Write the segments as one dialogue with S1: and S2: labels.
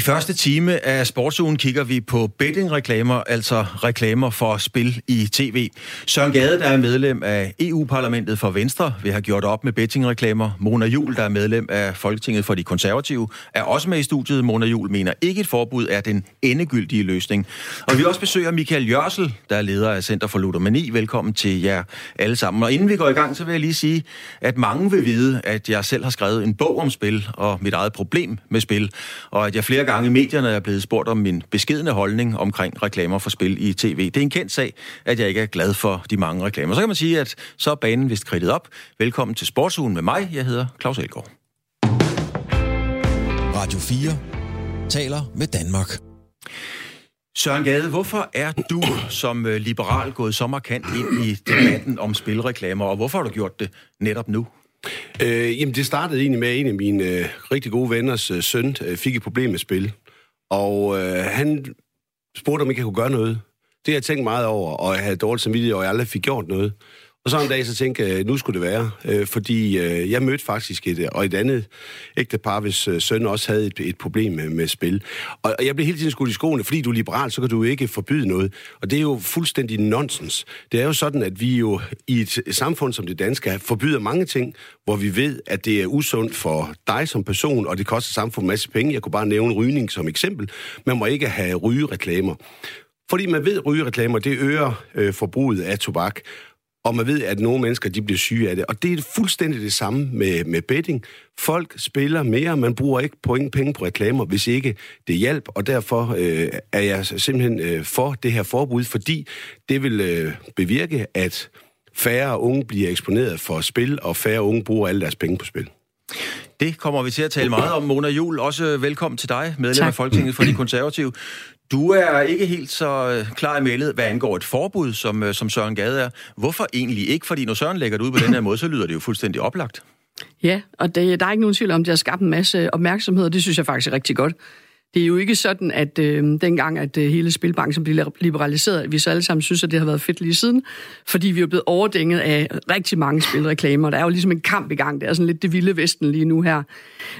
S1: I første time af Sportsugen kigger vi på bettingreklamer, altså reklamer for spil i tv. Søren Gade, der er medlem af EU-parlamentet for Venstre, vil have gjort op med bettingreklamer. Mona Jul, der er medlem af Folketinget for de konservative, er også med i studiet. Mona Jul mener ikke et forbud er den endegyldige løsning. Og vi også besøger Michael Jørsel, der er leder af Center for Ludomani. Velkommen til jer alle sammen. Og inden vi går i gang, så vil jeg lige sige, at mange vil vide, at jeg selv har skrevet en bog om spil og mit eget problem med spil, og at jeg flere gange i medierne er blevet spurgt om min beskedende holdning omkring reklamer for spil i tv. Det er en kendt sag, at jeg ikke er glad for de mange reklamer. Så kan man sige, at så er banen vist kridtet op. Velkommen til Sportsugen med mig. Jeg hedder Claus Elgaard.
S2: Radio 4 taler med Danmark.
S1: Søren Gade, hvorfor er du som øh, liberal gået så markant ind i debatten om spilreklamer, og hvorfor har du gjort det netop nu?
S3: Øh, jamen, det startede egentlig med, at en af mine øh, rigtig gode venners øh, søn øh, fik et problem med spil. Og øh, han spurgte, om ikke jeg kunne gøre noget. Det har jeg tænkt meget over, og jeg havde dårligt samvittighed, og jeg aldrig fik gjort noget. Og så en dag, så tænkte jeg, nu skulle det være. Øh, fordi øh, jeg mødte faktisk et, øh, og et andet ægtepar, hvis øh, søn også havde et, et problem med, med spil. Og, og jeg blev hele tiden skudt i skoene, fordi du er liberal, så kan du ikke forbyde noget. Og det er jo fuldstændig nonsens. Det er jo sådan, at vi jo i et samfund som det danske forbyder mange ting, hvor vi ved, at det er usundt for dig som person, og det koster samfundet en masse penge. Jeg kunne bare nævne rygning som eksempel. Man må ikke have rygereklamer. Fordi man ved, at rygereklamer, det øger øh, forbruget af tobak og man ved, at nogle mennesker de bliver syge af det. Og det er fuldstændig det samme med, med betting. Folk spiller mere, man bruger ikke point penge på reklamer, hvis ikke det hjælp, og derfor øh, er jeg simpelthen øh, for det her forbud, fordi det vil øh, bevirke, at færre unge bliver eksponeret for spil, og færre unge bruger alle deres penge på spil.
S1: Det kommer vi til at tale meget om. Mona Jul, også velkommen til dig, medlem tak. af Folketinget for de konservative. Du er ikke helt så øh, klar i meldet, hvad angår et forbud, som, øh, som Søren Gade er. Hvorfor egentlig ikke? Fordi når Søren lægger det ud på den her måde, så lyder det jo fuldstændig oplagt.
S4: Ja, og det, der er ikke nogen tvivl om, at det har skabt en masse opmærksomhed, og det synes jeg faktisk er rigtig godt. Det er jo ikke sådan, at øh, dengang, at øh, hele spilbranchen blev liberaliseret, at vi så alle sammen synes, at det har været fedt lige siden, fordi vi er blevet overdænget af rigtig mange spilreklamer. Der er jo ligesom en kamp i gang. Det er sådan lidt det vilde vesten lige nu her.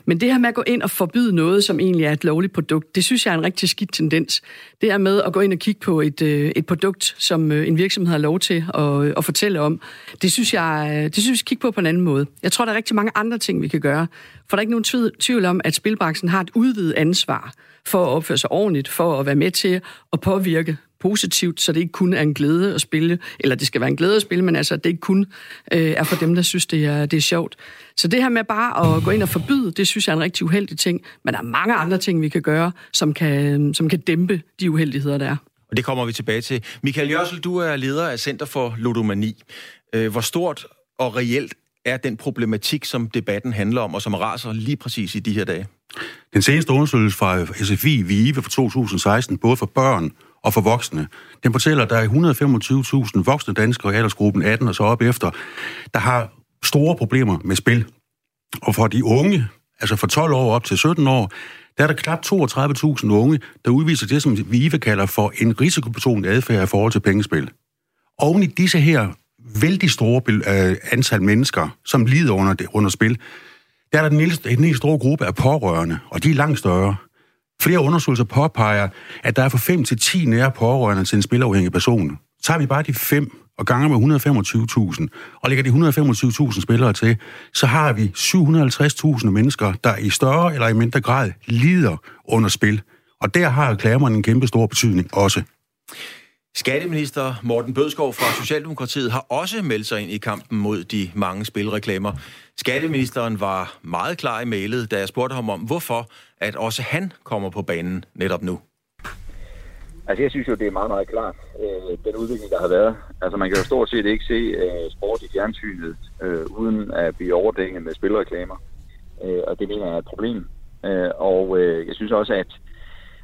S4: Men det her med at gå ind og forbyde noget, som egentlig er et lovligt produkt, det synes jeg er en rigtig skidt tendens. Det er med at gå ind og kigge på et, øh, et produkt, som øh, en virksomhed har lov til at, øh, at fortælle om. Det synes jeg, øh, det synes jeg, vi skal kigge på på en anden måde. Jeg tror, der er rigtig mange andre ting, vi kan gøre. For der er ikke nogen tvivl om, at spilbranchen har et udvidet ansvar for at opføre sig ordentligt, for at være med til at påvirke positivt, så det ikke kun er en glæde at spille, eller det skal være en glæde at spille, men altså, det ikke kun øh, er for dem, der synes, det er, det er sjovt. Så det her med bare at gå ind og forbyde, det synes jeg er en rigtig uheldig ting, men der er mange andre ting, vi kan gøre, som kan, som kan dæmpe de uheldigheder, der er.
S1: Og det kommer vi tilbage til. Michael Jørsel, du er leder af Center for Ludomani. Øh, hvor stort og reelt er den problematik, som debatten handler om, og som raser lige præcis i de her dage?
S5: Den seneste undersøgelse fra SFI VIVE fra 2016, både for børn og for voksne, den fortæller, at der er 125.000 voksne danskere i aldersgruppen 18 og så op efter, der har store problemer med spil. Og for de unge, altså fra 12 år op til 17 år, der er der knap 32.000 unge, der udviser det, som VIVE kalder for en risikobetonet adfærd i forhold til pengespil. Oven i disse her vældig store øh, antal mennesker, som lider under, det, under spil, der er der den en helt store gruppe af pårørende, og de er langt større. Flere undersøgelser påpeger, at der er fra 5 til 10 nære pårørende til en spilafhængig person. Tager vi bare de 5 og ganger med 125.000, og lægger de 125.000 spillere til, så har vi 750.000 mennesker, der i større eller i mindre grad lider under spil. Og der har reklamerne en kæmpe stor betydning også.
S1: Skatteminister Morten Bødskov fra Socialdemokratiet har også meldt sig ind i kampen mod de mange spilreklamer. Skatteministeren var meget klar i mailet, da jeg spurgte ham om, hvorfor at også han kommer på banen netop nu.
S6: Altså, jeg synes jo, det er meget, meget klart, øh, den udvikling, der har været. Altså, man kan jo stort set ikke se øh, sport i fjernsynet, øh, uden at blive overdænget med spilreklamer. Øh, og det mener jeg er et problem. Øh, og øh, jeg synes også, at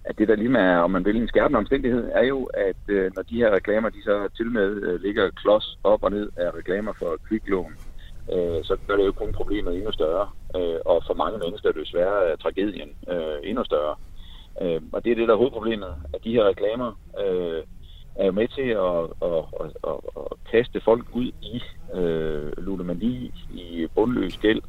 S6: at det der lige er, om man vil, en skærpende omstændighed, er jo, at øh, når de her reklamer, de så til med øh, ligger klods op og ned af reklamer for kviklån, øh, så gør det jo kun problemet endnu større. Øh, og for mange mennesker er det desværre er tragedien øh, endnu større. Øh, og det er det, der er hovedproblemet, at de her reklamer øh, er jo med til at, at, at, at, at kaste folk ud i øh, ludomani, i bundløs gæld,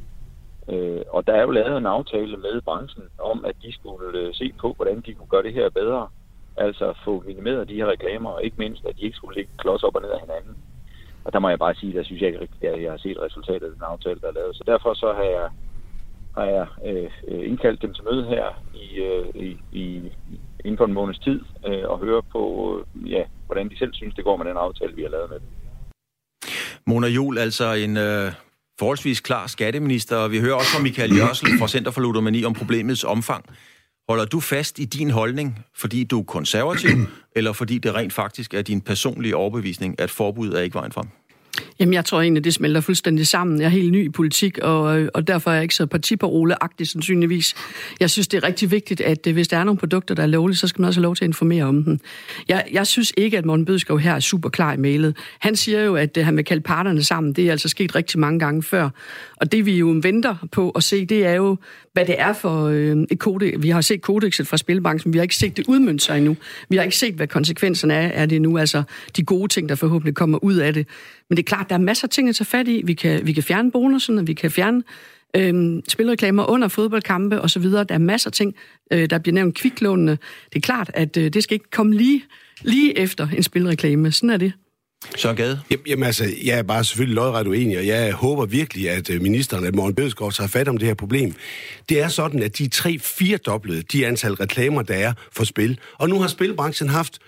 S6: Øh, og der er jo lavet en aftale med branchen om, at de skulle øh, se på, hvordan de kunne gøre det her bedre. Altså få minimeret de her reklamer, og ikke mindst, at de ikke skulle ligge klods op og ned af hinanden. Og der må jeg bare sige, der synes jeg ikke rigtigt, at jeg har set resultatet af den aftale, der er lavet. Så derfor så har jeg, har jeg øh, øh indkaldt dem til møde her i, øh, i, i, inden for en måneds tid øh, og høre på, øh, ja, hvordan de selv synes, det går med den aftale, vi har lavet med dem.
S1: Mona Jul, altså en øh, forholdsvis klar skatteminister, og vi hører også fra Michael Jørsel fra Center for Ludomani om problemets omfang. Holder du fast i din holdning, fordi du er konservativ, eller fordi det rent faktisk er din personlige overbevisning, at forbuddet er ikke vejen frem?
S4: Jamen, jeg tror egentlig, det smelter fuldstændig sammen. Jeg er helt ny i politik, og, og derfor er jeg ikke så partiparoleagtig sandsynligvis. Jeg synes, det er rigtig vigtigt, at øh, hvis der er nogle produkter, der er lovlige, så skal man også have lov til at informere om dem. Jeg, jeg synes ikke, at Morten Bødskov her er super klar i mailet. Han siger jo, at øh, han vil kalde parterne sammen. Det er altså sket rigtig mange gange før. Og det vi jo venter på at se, det er jo, hvad det er for øh, et kode. Vi har set kodexet fra Spilbanken, vi har ikke set det udmønte sig endnu. Vi har ikke set, hvad konsekvenserne er er det nu, altså de gode ting, der forhåbentlig kommer ud af det. Men det er klart, der er masser af ting at tage fat i. Vi kan, vi kan fjerne bonusen, og vi kan fjerne øh, spilreklamer under fodboldkampe osv. Der er masser af ting, øh, der bliver nævnt kviklånene. Det er klart, at øh, det skal ikke komme lige, lige efter en spilreklame. Sådan er det.
S1: Søren Gade?
S3: Jamen altså, jeg er bare selvfølgelig lodret uenig, og jeg håber virkelig, at øh, ministeren, at Morten Bødskov, tager fat om det her problem. Det er sådan, at de tre-fire doblede de antal reklamer, der er for spil. Og nu har spilbranchen haft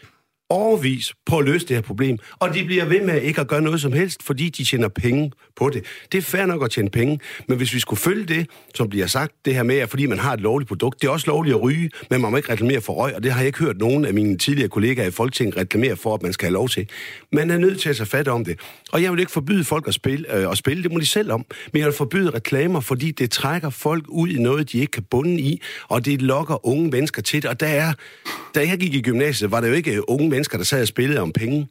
S3: overvis på at løse det her problem, og de bliver ved med ikke at gøre noget som helst, fordi de tjener penge på det. Det er fair nok at tjene penge, men hvis vi skulle følge det, som bliver sagt, det her med, at fordi man har et lovligt produkt, det er også lovligt at ryge, men man må ikke reklamere for røg, og det har jeg ikke hørt nogen af mine tidligere kollegaer i Folketinget reklamere for, at man skal have lov til. Man er nødt til at tage fat om det. Og jeg vil ikke forbyde folk at spille, øh, at spille det må de selv om, men jeg vil forbyde reklamer, fordi det trækker folk ud i noget, de ikke kan bunde i, og det lokker unge mennesker til det. Og der er, da jeg gik i gymnasiet, var det jo ikke unge mennesker, der sad og spillede om penge.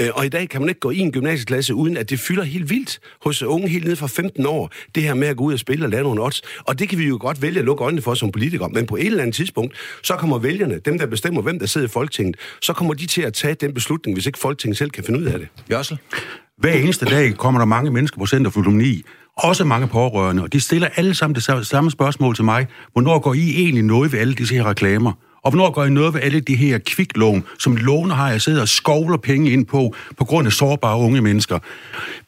S3: Øh, og i dag kan man ikke gå i en gymnasieklasse, uden at det fylder helt vildt hos unge helt ned fra 15 år, det her med at gå ud og spille og lave nogle odds. Og det kan vi jo godt vælge at lukke øjnene for som politikere, men på et eller andet tidspunkt, så kommer vælgerne, dem der bestemmer, hvem der sidder i Folketinget, så kommer de til at tage den beslutning, hvis ikke Folketinget selv kan finde ud af det.
S1: Jørsel?
S5: Hver eneste dag kommer der mange mennesker på Center for Ludomani, også mange pårørende, og de stiller alle sammen det samme spørgsmål til mig. Hvornår går I egentlig noget ved alle disse her reklamer? Og hvornår går I noget ved alle de her kviklån, som låner har jeg sidder og skovler penge ind på, på grund af sårbare unge mennesker?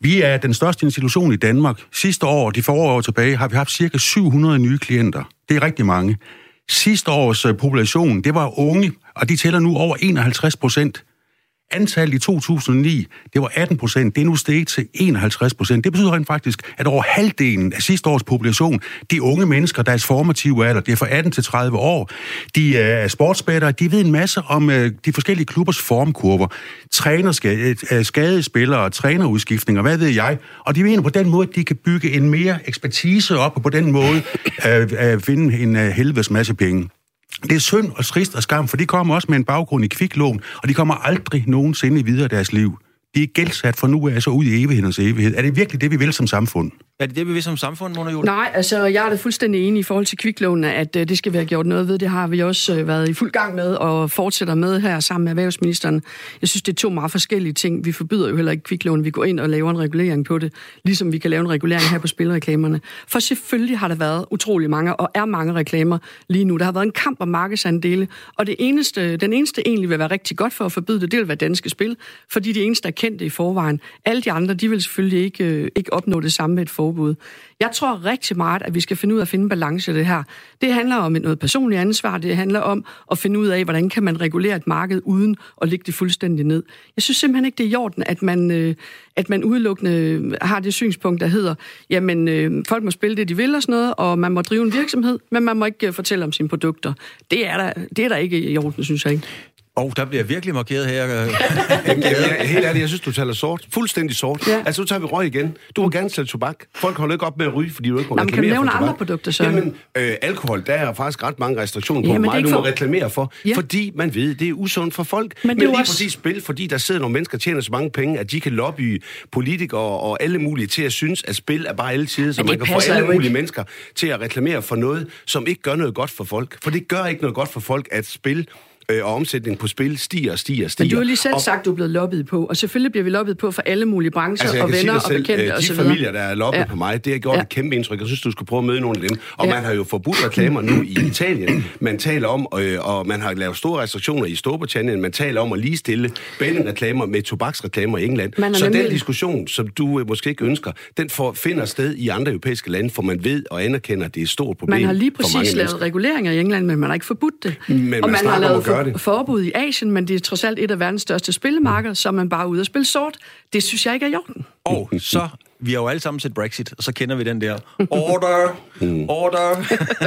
S5: Vi er den største institution i Danmark. Sidste år, de forrige år tilbage, har vi haft cirka 700 nye klienter. Det er rigtig mange. Sidste års øh, population, det var unge, og de tæller nu over 51 procent. Antallet i 2009, det var 18 procent. Det er nu steget til 51 procent. Det betyder rent faktisk, at over halvdelen af sidste års population, de unge mennesker, deres formative alder, det er fra 18 til 30 år, de øh, er sportsbættere, de ved en masse om øh, de forskellige klubbers formkurver, trænerskade, øh, øh, skadespillere, trænerudskiftninger, hvad ved jeg. Og de mener på den måde, at de kan bygge en mere ekspertise op, og på den måde øh, finde en øh, helvedes masse penge. Det er synd og trist og skam, for de kommer også med en baggrund i kviklån, og de kommer aldrig nogensinde videre i deres liv. De er gældsat for nu af så ud i evighedens evighed. Er det virkelig det, vi vil som samfund?
S1: Er det det, vi vil som samfund, Mona Jule?
S4: Nej, altså jeg er da fuldstændig enig i forhold til kviklånene, at uh, det skal vi have gjort noget ved. Det har vi også uh, været i fuld gang med og fortsætter med her sammen med erhvervsministeren. Jeg synes, det er to meget forskellige ting. Vi forbyder jo heller ikke kviklån. Vi går ind og laver en regulering på det, ligesom vi kan lave en regulering her på spilreklamerne. For selvfølgelig har der været utrolig mange, og er mange reklamer lige nu. Der har været en kamp om markedsandele, og det eneste, den eneste egentlig vil være rigtig godt for at forbyde det, det vil være danske spil, fordi de eneste er kendte i forvejen. Alle de andre, de vil selvfølgelig ikke, uh, ikke opnå det samme med et forbud. Jeg tror rigtig meget, at vi skal finde ud af at finde balance i det her. Det handler om noget personligt ansvar. Det handler om at finde ud af, hvordan kan man regulere et marked uden at lægge det fuldstændig ned. Jeg synes simpelthen ikke, det er i orden, at man, øh, at man udelukkende har det synspunkt, der hedder, jamen øh, folk må spille det, de vil og sådan noget, og man må drive en virksomhed, men man må ikke øh, fortælle om sine produkter. Det er der, det er der ikke i orden, synes jeg ikke.
S1: Og oh, der bliver virkelig markeret her.
S3: Jamen, jeg, helt ærligt, jeg synes, du taler sort. Fuldstændig sort. Ja. Altså, nu tager vi røg igen. Du må gerne sælge tobak. Folk holder ikke op med at ryge, fordi du ikke må
S4: Nå,
S3: reklamere
S4: kan du nævne
S3: for tobak.
S4: andre produkter, så?
S3: Jamen, øh, alkohol, der er faktisk ret mange restriktioner på, hvor
S4: er
S3: meget du må
S4: for-
S3: reklamere for.
S4: Ja.
S3: Fordi man ved, det er usundt for folk.
S4: Men det er
S3: Men lige
S4: også-
S3: præcis spil, fordi der sidder nogle mennesker, der tjener så mange penge, at de kan lobbye politikere og alle mulige til at synes, at spil er bare alle tider, så man kan få alle mulige
S4: ikke.
S3: mennesker til at reklamere for noget, som ikke gør noget godt for folk. For det gør ikke noget godt for folk, at spil øh, og omsætningen på spil stiger og stiger og stiger.
S4: Men du har lige selv
S3: og,
S4: sagt, du er blevet lobbyet på, og selvfølgelig bliver vi lobbyet på for alle mulige brancher
S3: Altså,
S4: og venner
S3: sige
S4: og
S3: selv,
S4: bekendte
S3: øh,
S4: osv.
S3: de familier, der er loppet ja. På mig, det har gjort
S4: Ja.
S3: et kæmpe indtryk. Jeg synes, du skal prøve at møde nogle af dem. Og
S4: Ja.
S3: man har jo forbudt reklamer nu i Italien. Man taler om, øh, og man har lavet store restriktioner i Storbritannien. Man taler om at ligestille bettingreklamer med tobaksreklamer i England.
S4: Man
S3: Så
S4: nemlig-
S3: den diskussion, som du øh, måske ikke ønsker, den får, finder sted i andre europæiske lande, for man ved og anerkender, at det er et stort problem
S4: Man har lige præcis lavet
S3: mennesker.
S4: reguleringer i England, men man har ikke forbudt det.
S3: man
S4: og man har
S3: snakker om
S4: lavet
S3: at
S4: for,
S3: det.
S4: forbud i Asien, men det er trods alt et af verdens største spillemarkeder, så er man bare ude og spille sort. Det synes jeg ikke er i orden.
S1: Og så, vi har jo alle sammen set Brexit, og så kender vi den der order, order.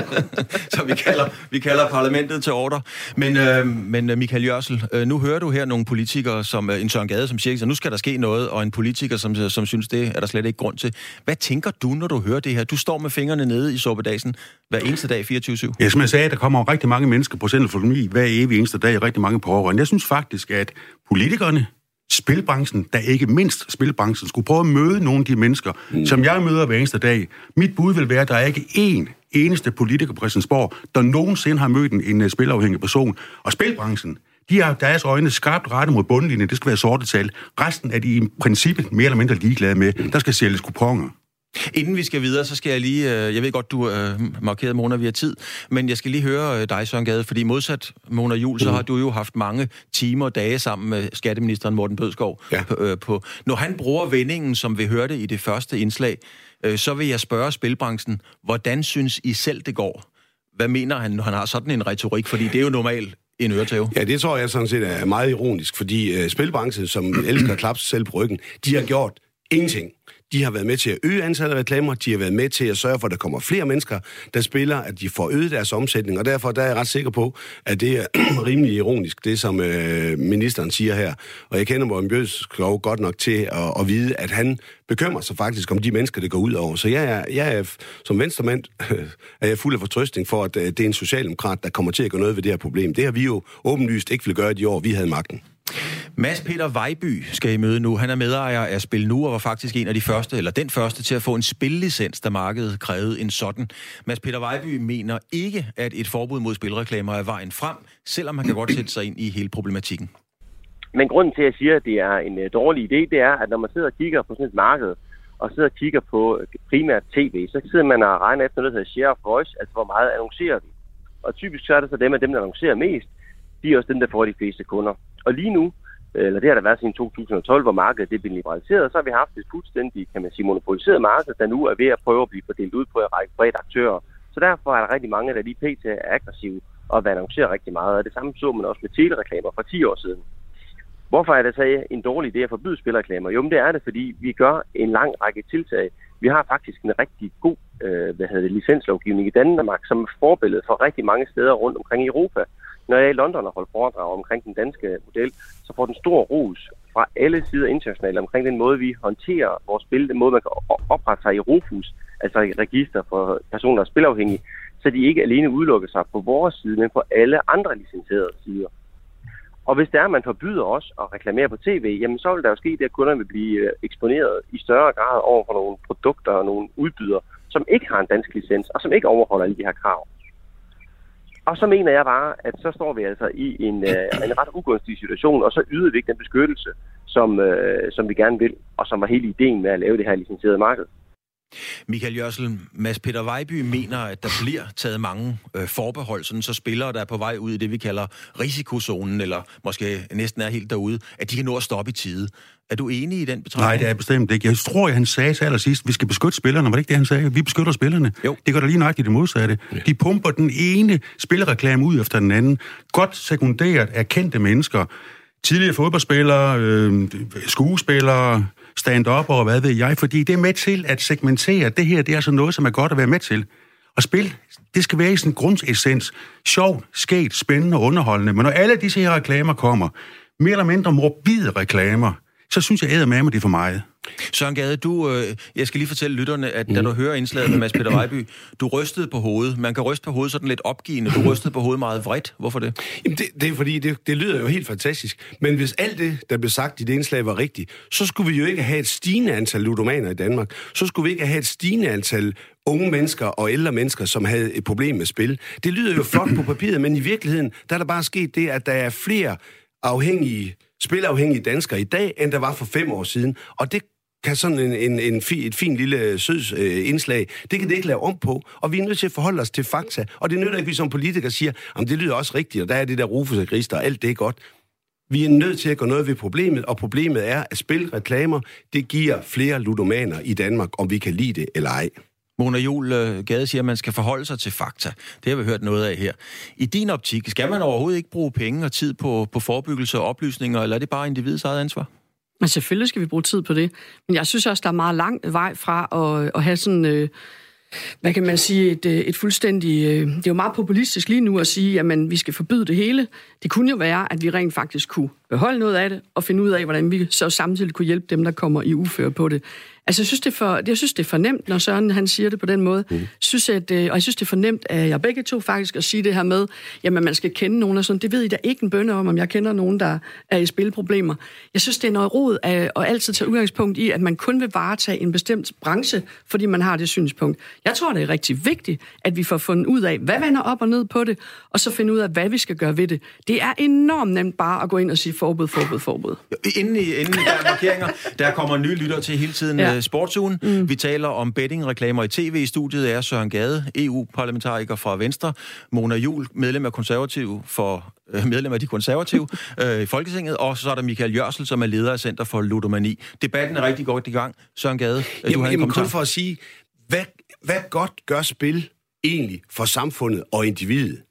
S1: så vi kalder, vi kalder parlamentet til order. Men, øh, men øh, Michael Jørsel, øh, nu hører du her nogle politikere, som øh, en Søren Gade, som siger, så nu skal der ske noget, og en politiker, som, som synes, det er der slet ikke grund til. Hvad tænker du, når du hører det her? Du står med fingrene nede i sovedagen hver eneste dag 24-7.
S5: Ja, som jeg sagde, der kommer rigtig mange mennesker på Økonomi hver evig eneste dag, rigtig mange pårørende. Jeg synes faktisk, at politikerne, spilbranchen, der ikke mindst spilbranchen, skulle prøve at møde nogle af de mennesker, mm. som jeg møder hver eneste dag. Mit bud vil være, at der er ikke én eneste politiker på Christiansborg, der nogensinde har mødt en, en øh, spilafhængig person. Og spilbranchen, de har deres øjne skarpt rettet mod bundlinjen, det skal være sorte tal. Resten er de i princippet mere eller mindre ligeglade med. Der skal sælges kuponer.
S1: Inden vi skal videre, så skal jeg lige... øh, Jeg ved godt, du øh, markerede Mona via tid, men jeg skal lige høre øh, dig, Søren Gade, fordi modsat Mona Jul, så har du jo haft mange timer og dage sammen med skatteministeren Morten Bødskov
S3: Ja.
S1: på, øh, på. Når han bruger vendingen, som vi hørte i det første indslag, øh, så vil jeg spørge spilbranchen, hvordan synes I selv, det går? Hvad mener han, når han har sådan en retorik? Fordi det er jo normalt en øretæve.
S3: Ja, det tror jeg sådan set er meget ironisk, fordi øh, spilbranchen, som elsker at klappe sig selv på ryggen, de har gjort ingenting. De har været med til at øge antallet af reklamer, de har været med til at sørge for, at der kommer flere mennesker, der spiller, at de får øget deres omsætning, og derfor der er jeg ret sikker på, at det er rimelig ironisk, det som øh, ministeren siger her. Og jeg kender Morten Bjørskov godt nok til at, at vide, at han bekymrer sig faktisk om de mennesker, det går ud over. Så jeg er, jeg er som venstremand er jeg fuld af fortrøstning for, at øh, det er en socialdemokrat, der kommer til at gøre noget ved det her problem. Det har vi jo åbenlyst ikke ville gøre i de år, vi havde magten.
S1: Mads Peter Vejby skal I møde nu. Han er medejer af Spil Nu og var faktisk en af de første, eller den første, til at få en spillicens, da markedet krævede en sådan. Mads Peter Vejby mener ikke, at et forbud mod spilreklamer er vejen frem, selvom man kan godt sætte sig ind i hele problematikken.
S7: Men grunden til, at jeg siger, at det er en øh, dårlig idé, det er, at når man sidder og kigger på sådan et marked, og sidder og kigger på øh, primært tv, så sidder man og regner efter noget, der hedder share of voice, altså hvor meget annoncerer vi. Og typisk så er det så dem af dem, der annoncerer mest, de er også dem, der får de fleste kunder. Og lige nu, eller det har der været siden 2012, hvor markedet det blev liberaliseret, så har vi haft et fuldstændig, kan man sige, monopoliseret marked, der nu er ved at prøve at blive fordelt ud på en række bredt aktører. Så derfor er der rigtig mange, der lige pt. er aggressive og vil annoncere rigtig meget. Og det samme så man også med telereklamer for 10 år siden. Hvorfor er det så en dårlig idé at forbyde spilreklamer? Jo, men det er det, fordi vi gør en lang række tiltag. Vi har faktisk en rigtig god øh, hvad hedder det, licenslovgivning i Danmark, som er forbillede for rigtig mange steder rundt omkring i Europa. Når jeg er i London og holder foredrag omkring den danske model, så får den stor ros fra alle sider internationalt omkring den måde, vi håndterer vores spil, den måde, man kan oprette sig i Rufus, altså i register for personer, der er spilafhængige, så de ikke alene udelukker sig på vores side, men på alle andre licenserede sider. Og hvis det er, at man forbyder os at reklamere på tv, jamen så vil der jo ske det, at kunderne vil blive øh, eksponeret i større grad over for nogle produkter og nogle udbydere, som ikke har en dansk licens, og som ikke overholder alle de her krav. Og så mener jeg bare, at så står vi altså i en, øh, en ret ugunstig situation, og så yder vi ikke den beskyttelse, som, øh, som vi gerne vil, og som var hele ideen med at lave det her licenserede marked.
S1: Michael Jørsel, Mads Peter Vejby mener, at der bliver taget mange øh, forbehold, sådan så spillere, der er på vej ud i det, vi kalder risikozonen, eller måske næsten er helt derude, at de kan nå at stoppe i tide. Er du enig i den betragtning?
S5: Nej, det er jeg bestemt ikke. Jeg tror, at han sagde til allersidst, vi skal beskytte spillerne. Var det ikke det, han sagde? Vi beskytter spillerne.
S1: Jo.
S5: Det gør der lige nøjagtigt det modsatte. Ja. De pumper den ene spilreklame ud efter den anden. Godt sekunderet af kendte mennesker. Tidligere fodboldspillere, øh, skuespillere, stand-up og hvad ved jeg, fordi det er med til at segmentere. Det her, det er altså noget, som er godt at være med til. Og spil, det skal være i sin grundessens. Sjovt, sket, spændende og underholdende. Men når alle disse her reklamer kommer, mere eller mindre morbide reklamer, så synes jeg æder med, det er for meget.
S1: Søren Gade, du, øh, jeg skal lige fortælle lytterne, at mm. da du hører indslaget med Mads Peter Vejby, du rystede på hovedet. Man kan ryste på hovedet sådan lidt opgivende. Du rystede på hovedet meget vredt. Hvorfor det?
S3: Jamen det, det er fordi, det, det lyder jo helt fantastisk. Men hvis alt det, der blev sagt i det indslag, var rigtigt, så skulle vi jo ikke have et stigende antal ludomaner i Danmark. Så skulle vi ikke have et stigende antal unge mennesker og ældre mennesker, som havde et problem med spil. Det lyder jo flot på papiret, men i virkeligheden, der er der bare sket det, at der er flere afhængige, spilafhængige danskere i dag, end der var for fem år siden. Og det kan sådan en, en, en fi, et fint lille øh, søds øh, indslag, det kan det ikke lave om på, og vi er nødt til at forholde os til fakta. Og det nytter ikke, at vi som politikere siger, at det lyder også rigtigt, og der er det der Rufus og Christer, og alt det er godt. Vi er nødt til at gå noget ved problemet, og problemet er, at spilreklamer, det giver flere ludomaner i Danmark, om vi kan lide det eller ej.
S1: Mona Jul øh, Gade siger, at man skal forholde sig til fakta. Det har vi hørt noget af her. I din optik, skal man overhovedet ikke bruge penge og tid på, på forebyggelse og oplysninger, eller er det bare individets eget ansvar?
S4: Men selvfølgelig skal vi bruge tid på det. Men jeg synes også, der er meget lang vej fra at, at have sådan... Øh, hvad kan man sige, et, øh, et fuldstændig... Øh, det er jo meget populistisk lige nu at sige, at vi skal forbyde det hele. Det kunne jo være, at vi rent faktisk kunne beholde noget af det, og finde ud af, hvordan vi så samtidig kunne hjælpe dem, der kommer i uføre på det. Altså, jeg synes, det er for, jeg synes, det er for nemt, når Søren han siger det på den måde. Mm. Synes, at, øh, og jeg synes, det er for nemt, at jeg begge to faktisk at sige det her med, jamen, man skal kende nogen og sådan. Det ved I da ikke en bønne om, om jeg kender nogen, der er i spilproblemer. Jeg synes, det er noget rod at, at altid tage udgangspunkt i, at man kun vil varetage en bestemt branche, fordi man har det synspunkt. Jeg tror, det er rigtig vigtigt, at vi får fundet ud af, hvad vender op og ned på det, og så finde ud af, hvad vi skal gøre ved det. Det er enormt nemt bare at gå ind og sige forbud, forbud, forbud.
S1: Inden i, inden i der er markeringer, der kommer nye lytter til hele tiden. Ja. Øh, sportsugen. Mm. Vi taler om bettingreklamer i tv. I studiet er Søren Gade, EU-parlamentariker fra Venstre, Mona Jul, medlem af konservativ for øh, medlem af de konservative øh, i Folketinget, og så er der Michael Jørsel, som er leder af Center for Ludomani. Debatten er rigtig godt i gang. Søren Gade, øh,
S3: jamen, du har en jamen, kun for at sige, hvad, hvad godt gør spil egentlig for samfundet og individet?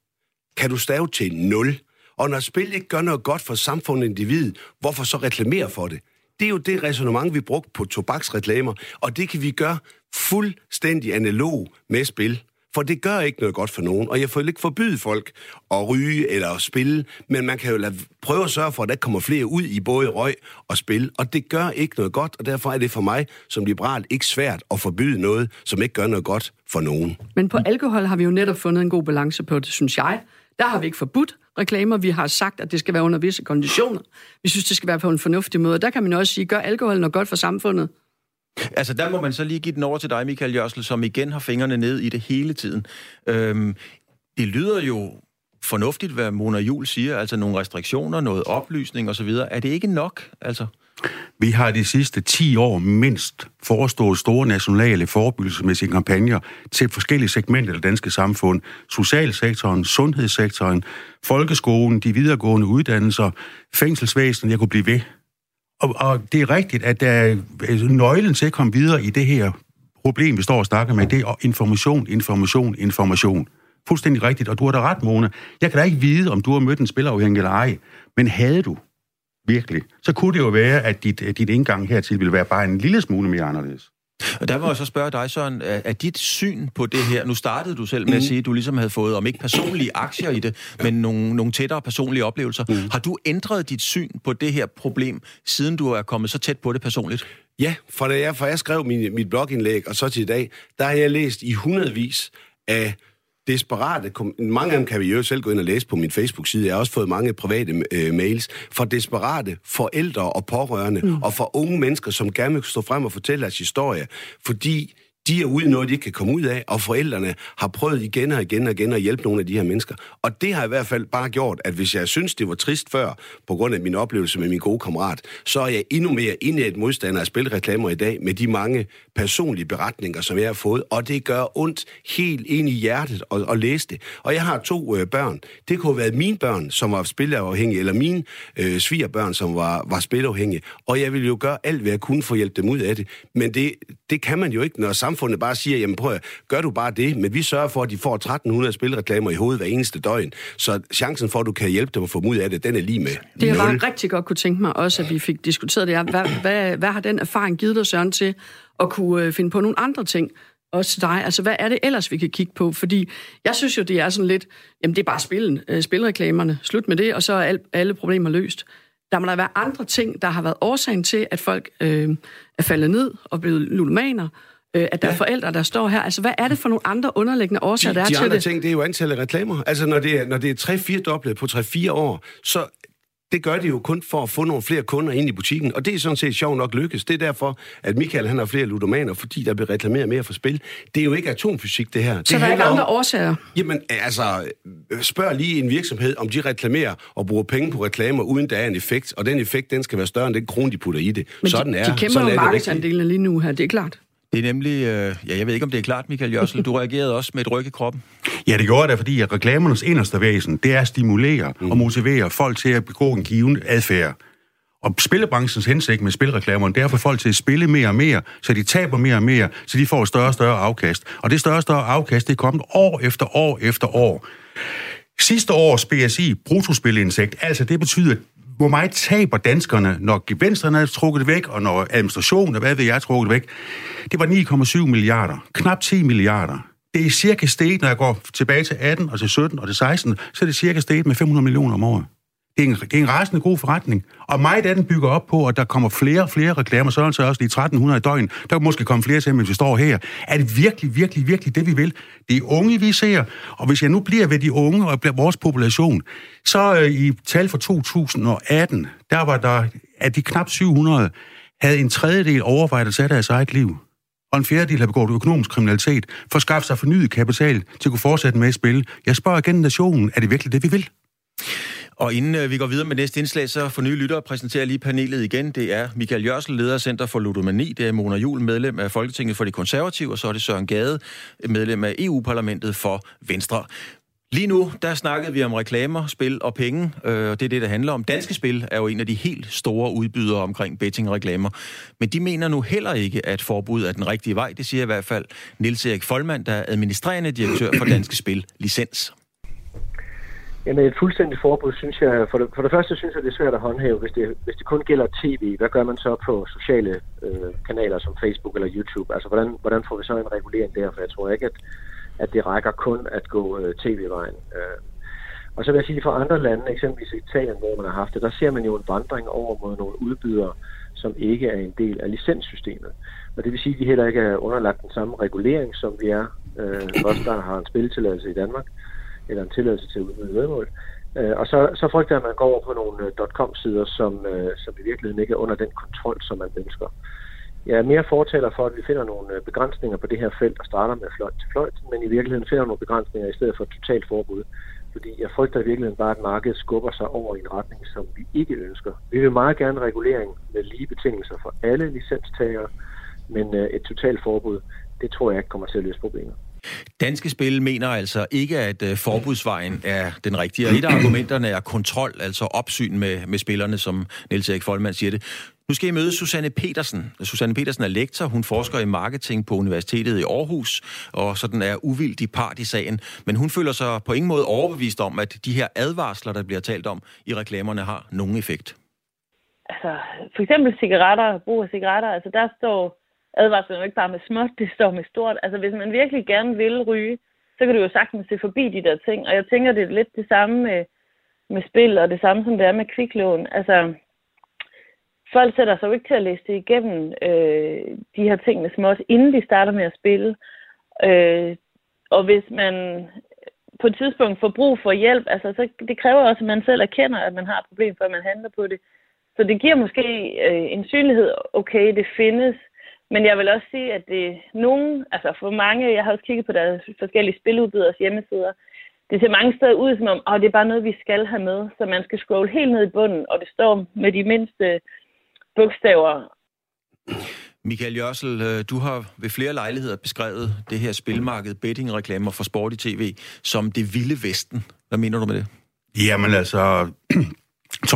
S3: Kan du stave til 0? Og når spil ikke gør noget godt for samfundet og individet, hvorfor så reklamere for det? Det er jo det resonemang, vi brugte på tobaksreklamer, og det kan vi gøre fuldstændig analog med spil. For det gør ikke noget godt for nogen, og jeg får ikke forbyde folk at ryge eller at spille, men man kan jo lade, prøve at sørge for, at der kommer flere ud i både røg og spil, og det gør ikke noget godt, og derfor er det for mig som liberal ikke svært at forbyde noget, som ikke gør noget godt for nogen.
S4: Men på alkohol har vi jo netop fundet en god balance på det, synes jeg. Der har vi ikke forbudt reklamer. Vi har sagt, at det skal være under visse konditioner. Vi synes, det skal være på en fornuftig måde. Der kan man også sige, gør alkohol noget godt for samfundet?
S1: Altså, der må man så lige give den over til dig, Michael Jørsel, som igen har fingrene ned i det hele tiden. Øhm, det lyder jo fornuftigt, hvad Mona Jul siger, altså nogle restriktioner, noget oplysning osv. Er det ikke nok? Altså?
S5: Vi har de sidste 10 år mindst forestået store nationale forebyggelsesmæssige kampagner til forskellige segmenter af det danske samfund. Socialsektoren, sundhedssektoren, folkeskolen, de videregående uddannelser, fængselsvæsenet, jeg kunne blive ved. Og, og det er rigtigt, at der er øh, nøglen til at komme videre i det her problem, vi står og snakker med, det er information, information, information. Fuldstændig rigtigt, og du har da ret, Mona. Jeg kan da ikke vide, om du har mødt en spilafhængig eller ej, men havde du, virkelig, så kunne det jo være, at dit, dit indgang hertil ville være bare en lille smule mere anderledes.
S1: Og der må jeg så spørge dig, Søren, er dit syn på det her, nu startede du selv med at mm. sige, at du ligesom havde fået, om ikke personlige aktier i det, men nogle, nogle tættere personlige oplevelser. Mm. Har du ændret dit syn på det her problem, siden du er kommet så tæt på det personligt?
S3: Ja, for da jeg, for jeg skrev min, mit blogindlæg, og så til i dag, der har jeg læst i hundredvis af desperate, mange af dem kan vi jo selv gå ind og læse på min Facebook-side, jeg har også fået mange private øh, mails, fra desperate forældre og pårørende, mm. og fra unge mennesker, som gerne vil stå frem og fortælle deres historie, fordi de er ude i noget, de ikke kan komme ud af, og forældrene har prøvet igen og igen og igen at hjælpe nogle af de her mennesker. Og det har i hvert fald bare gjort, at hvis jeg synes, det var trist før, på grund af min oplevelse med min gode kammerat, så er jeg endnu mere inde i et modstander af spilreklamer i dag, med de mange personlige beretninger, som jeg har fået, og det gør ondt helt ind i hjertet at, at læse det. Og jeg har to øh, børn. Det kunne have været mine børn, som var spilafhængige, eller mine øh, svigerbørn, som var, var spilafhængige. Og jeg ville jo gøre alt, hvad jeg kunne for at hjælpe dem ud af det. Men det, det kan man jo ikke, når samfundet bare siger, jamen prøv at, gør du bare det, men vi sørger for, at de får 1300 spilreklamer i hovedet hver eneste døgn. Så chancen for, at du kan hjælpe dem at få dem ud af det, den er lige med.
S4: Det jeg bare rigtig godt kunne tænke mig også, at vi fik diskuteret det her. Hvad, hvad, hvad har den erfaring givet dig, Søren, til at kunne øh, finde på nogle andre ting? også til dig. Altså, hvad er det ellers, vi kan kigge på? Fordi jeg synes jo, det er sådan lidt, jamen det er bare spillen, øh, spilreklamerne, slut med det, og så er alle, alle problemer løst. Der må der være andre ting, der har været årsagen til, at folk øh, er faldet ned og blevet ludomaner, øh, at der ja. er forældre, der står her. Altså, hvad er det for nogle andre underliggende årsager,
S3: de,
S4: der er
S3: de
S4: til
S3: andre
S4: det?
S3: ting, det er jo antallet af reklamer. Altså, når det er, når det er 3-4 doblet på 3-4 år, så det gør det jo kun for at få nogle flere kunder ind i butikken, og det er sådan set sjovt nok lykkes. Det er derfor, at Michael han har flere ludomaner, fordi der bliver reklameret mere for spil. Det er jo ikke atomfysik, det her. Det
S4: Så der er ikke andre årsager?
S3: Jamen, altså, spørg lige en virksomhed, om de reklamerer og bruger penge på reklamer, uden der er en effekt, og den effekt, den skal være større end den krone, de putter i det.
S4: Men
S3: sådan
S4: de,
S3: er,
S4: de kæmper
S3: sådan
S4: jo
S3: det
S4: markedsandelene lige nu her, det er klart.
S1: Det er nemlig, øh, ja, jeg ved ikke, om det er klart, Michael Jørsel, du reagerede også med et ryg i kroppen.
S5: Ja, det gjorde det, fordi reklamernes inderste væsen, det er at stimulere mm. og motivere folk til at begå en given adfærd. Og spillebranchens hensigt med spilreklamerne, det er at få folk til at spille mere og mere, så de taber mere og mere, så de får større og større afkast. Og det større og større afkast, det er kommet år efter år efter år. Sidste års BSI, bruttospilleindsigt, altså det betyder, hvor meget taber danskerne, når gevinsterne er trukket væk, og når administrationen, og hvad ved jeg, er trukket væk. Det var 9,7 milliarder. Knap 10 milliarder. Det er cirka steget, når jeg går tilbage til 18 og til 17 og til 16, så er det cirka steget med 500 millioner om året. Det er, en, det er en rasende god forretning. Og meget af den bygger op på, at der kommer flere og flere reklamer, så altså også lige 1300 i døgn. Der kan måske komme flere til, mens vi står her. Er det virkelig, virkelig, virkelig det, vi vil? Det er unge, vi ser. Og hvis jeg nu bliver ved de unge og bliver vores population, så øh, i tal for 2018, der var der, at de knap 700 havde en tredjedel overvejet at sætte deres eget liv og en fjerdedel har begået økonomisk kriminalitet, for at skaffe sig fornyet kapital til at kunne fortsætte med at spille. Jeg spørger igen nationen, er det virkelig det, vi vil?
S1: Og inden øh, vi går videre med næste indslag, så for nye lyttere præsenterer lige panelet igen. Det er Michael Jørsel, leder af Center for Ludomani. Det er Mona Jul, medlem af Folketinget for de Konservative. Og så er det Søren Gade, medlem af EU-parlamentet for Venstre. Lige nu, der snakkede vi om reklamer, spil og penge, øh, og det er det, der handler om. Danske Spil er jo en af de helt store udbydere omkring bettingreklamer, men de mener nu heller ikke, at forbud er den rigtige vej. Det siger i hvert fald Nils Erik Folmand, der er administrerende direktør for Danske Spil Licens.
S8: Jamen et fuldstændigt forbud, synes jeg, for det, for det første synes jeg, det er svært at håndhæve, hvis det, hvis det kun gælder tv. Hvad gør man så på sociale øh, kanaler som Facebook eller YouTube? Altså hvordan, hvordan får vi så en regulering der? For jeg tror ikke, at, at det rækker kun at gå øh, tv-vejen. Øh. Og så vil jeg sige, for andre lande, eksempelvis Italien, hvor man har haft det, der ser man jo en vandring over mod nogle udbydere, som ikke er en del af licenssystemet. Og det vil sige, at de heller ikke er underlagt den samme regulering, som vi er, øh, os der har en spilletilladelse i Danmark eller en tilladelse til at udbyde vedmål. Øh, og så, så frygter jeg, at man går over på nogle øh, .com-sider, som, øh, som i virkeligheden ikke er under den kontrol, som man ønsker. Jeg er mere fortaler for, at vi finder nogle øh, begrænsninger på det her felt, og starter med fløjt til fløjt, men i virkeligheden finder nogle begrænsninger i stedet for et totalt forbud. Fordi jeg frygter i virkeligheden bare, at markedet skubber sig over i en retning, som vi ikke ønsker. Vi vil meget gerne regulering med lige betingelser for alle licenstagere, men øh, et totalt forbud, det tror jeg ikke kommer til at løse problemet.
S1: Danske Spil mener altså ikke, at øh, forbudsvejen er den rigtige. Og et af argumenterne er kontrol, altså opsyn med, med spillerne, som Niels Erik Folman siger det. Nu skal I møde Susanne Petersen. Susanne Petersen er lektor. Hun forsker i marketing på Universitetet i Aarhus, og sådan er uvildig part i sagen. Men hun føler sig på ingen måde overbevist om, at de her advarsler, der bliver talt om i reklamerne, har nogen effekt.
S9: Altså, for eksempel cigaretter, brug af cigaretter, altså der står advarslen jo ikke bare med småt, det står med stort. Altså hvis man virkelig gerne vil ryge, så kan du jo sagtens se forbi de der ting. Og jeg tænker, det er lidt det samme med, med spil, og det samme som det er med kviklån. Altså, folk sætter sig jo ikke til at læse det igennem, øh, de her ting med småt, inden de starter med at spille. Øh, og hvis man på et tidspunkt får brug for hjælp, altså, så det kræver også, at man selv erkender, at man har et problem, før man handler på det. Så det giver måske øh, en synlighed, okay, det findes, men jeg vil også sige, at det nogen, altså for mange, jeg har også kigget på deres forskellige spiludbyders hjemmesider, det ser mange steder ud som om, at det er bare noget, vi skal have med, så man skal scrolle helt ned i bunden, og det står med de mindste bogstaver.
S1: Michael Jørsel, øh, du har ved flere lejligheder beskrevet det her spilmarked, bettingreklamer for sport i tv, som det vilde vesten. Hvad mener du med det?
S5: Jamen altså, 12-1300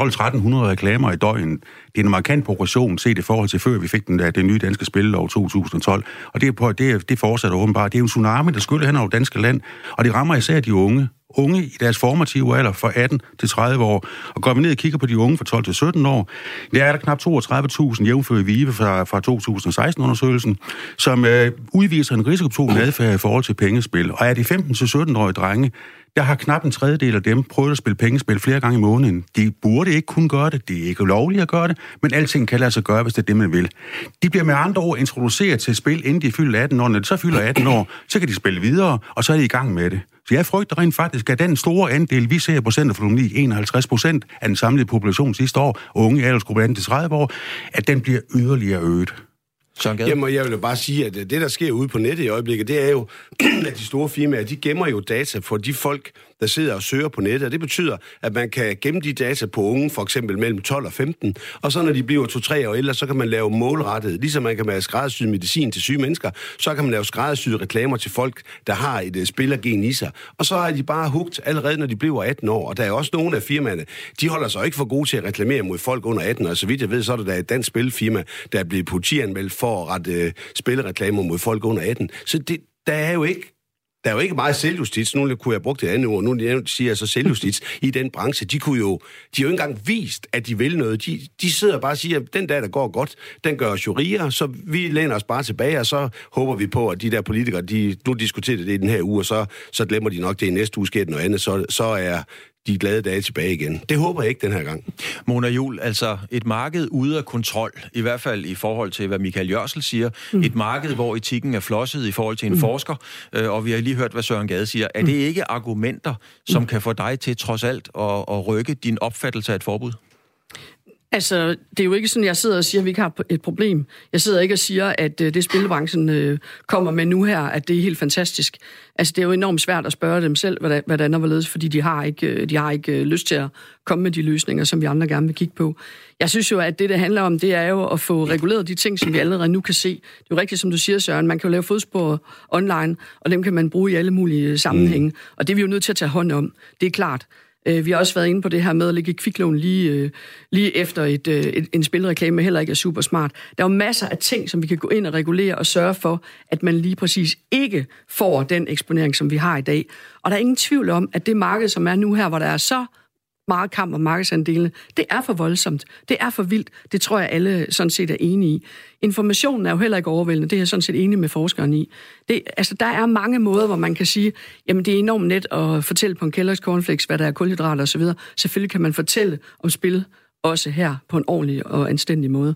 S5: reklamer i døgnet. Det er en markant progression set i forhold til før vi fik den, der, den nye danske spillelov 2012. Og det, er, på, det, det fortsætter åbenbart. Det er jo en tsunami, der skyller hen over danske land, og det rammer især de unge. Unge i deres formative alder fra 18 til 30 år. Og går vi ned og kigger på de unge fra 12 til 17 år, der er der knap 32.000 jævnfør i VIVE fra, fra 2016-undersøgelsen, som øh, udviser en risikobetonet adfærd i forhold til pengespil. Og er de 15-17-årige drenge, der har knap en tredjedel af dem prøvet at spille pengespil flere gange i måneden. De burde ikke kunne gøre det, det er ikke lovligt at gøre det, men alting kan lade sig gøre, hvis det er det, man vil. De bliver med andre ord introduceret til spil, inden de fylder 18 år. Når de så fylder 18 år, så kan de spille videre, og så er de i gang med det. Så jeg frygter rent faktisk, at den store andel, vi ser på Center for 51 procent af den samlede population sidste år, unge i aldersgruppe 18-30 år, at den bliver yderligere øget.
S3: Søren Gade? Jamen, jeg vil bare sige, at øh, det, der sker ude på nettet i øjeblikket, det er jo, at de store firmaer, de gemmer jo data for de folk, der sidder og søger på nettet. Og det betyder, at man kan gemme de data på unge, for eksempel mellem 12 og 15. Og så når de bliver 2-3 år ældre, så kan man lave målrettet, ligesom man kan lave skræddersyet medicin til syge mennesker, så kan man lave skræddersyede reklamer til folk, der har et uh, spillergen i sig. Og så er de bare hugt allerede, når de bliver 18 år. Og der er også nogle af firmaerne, de holder sig ikke for gode til at reklamere mod folk under 18 år. Så vidt jeg ved, så er der et dansk spilfirma, der er blevet politianmeldt for at rette uh, spillereklamer mod folk under 18. Så det, der er jo ikke der er jo ikke meget selvjustits. Nu kunne jeg bruge det andet ord. Nu siger jeg så selvjustits i den branche. De kunne jo, de har jo ikke engang vist, at de vil noget. De, de sidder bare og siger, at den dag, der går godt, den gør os jo rigere, så vi læner os bare tilbage, og så håber vi på, at de der politikere, de, nu diskuterer det i den her uge, og så, så glemmer de nok det i næste uge, sker noget andet, så, så er de glade dage tilbage igen. Det håber jeg ikke den her gang.
S1: Mona Jul, altså et marked ude af kontrol, i hvert fald i forhold til, hvad Michael Jørsel siger. Mm. Et marked, hvor etikken er flosset i forhold til en mm. forsker, øh, og vi har lige hørt, hvad Søren Gade siger. Er mm. det ikke argumenter, som mm. kan få dig til trods alt at, at rykke din opfattelse af et forbud?
S4: Altså, det er jo ikke sådan, jeg sidder og siger, at vi ikke har et problem. Jeg sidder ikke og siger, at øh, det spilbranchen øh, kommer med nu her, at det er helt fantastisk. Altså, det er jo enormt svært at spørge dem selv, hvordan og hvorledes, fordi de har ikke, øh, de har ikke lyst til at komme med de løsninger, som vi andre gerne vil kigge på. Jeg synes jo, at det, det handler om, det er jo at få reguleret de ting, som vi allerede nu kan se. Det er jo rigtigt, som du siger, Søren, man kan jo lave fodspor online, og dem kan man bruge i alle mulige sammenhænge. Mm. Og det er vi jo nødt til at tage hånd om. Det er klart. Øh, vi har også været inde på det her med at lægge kviklån lige, øh, lige efter et, øh, et, en spilreklame heller ikke er super smart. Der er jo masser af ting, som vi kan gå ind og regulere og sørge for, at man lige præcis ikke får den eksponering, som vi har i dag. Og der er ingen tvivl om, at det marked, som er nu her, hvor der er så meget kamp om markedsandelene. Det er for voldsomt. Det er for vildt. Det tror jeg, alle sådan set er enige i. Informationen er jo heller ikke overvældende. Det er jeg sådan set enig med forskeren i. Det, altså, der er mange måder, hvor man kan sige, jamen det er enormt net at fortælle på en Kellogg's Cornflakes, hvad der er kulhydrater osv. Selvfølgelig kan man fortælle om spil også her på en ordentlig og anstændig måde.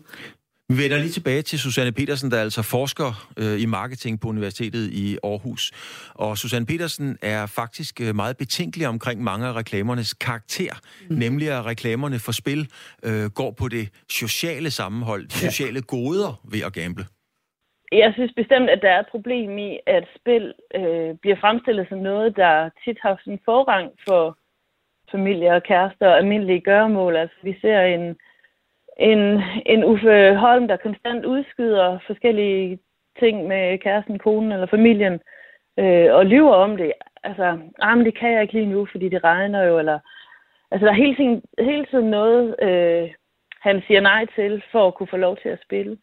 S1: Vi vender lige tilbage til Susanne Petersen, der er altså forsker øh, i marketing på Universitetet i Aarhus. Og Susanne Petersen er faktisk øh, meget betænkelig omkring mange af reklamernes karakter, mm. nemlig at reklamerne for spil øh, går på det sociale sammenhold, de sociale goder ved at gamble.
S9: Jeg synes bestemt, at der er et problem i, at spil øh, bliver fremstillet som noget, der tit har sådan forrang for familier og kærester og almindelige gøremål. Altså, vi ser en en, en Uffe Holm, der konstant udskyder forskellige ting med kæresten, konen eller familien, øh, og lyver om det. Altså, ah, men det kan jeg ikke lige nu, fordi det regner jo, eller... Altså, der er hele tiden, hele tiden noget, øh, han siger nej til, for at kunne få lov til at spille.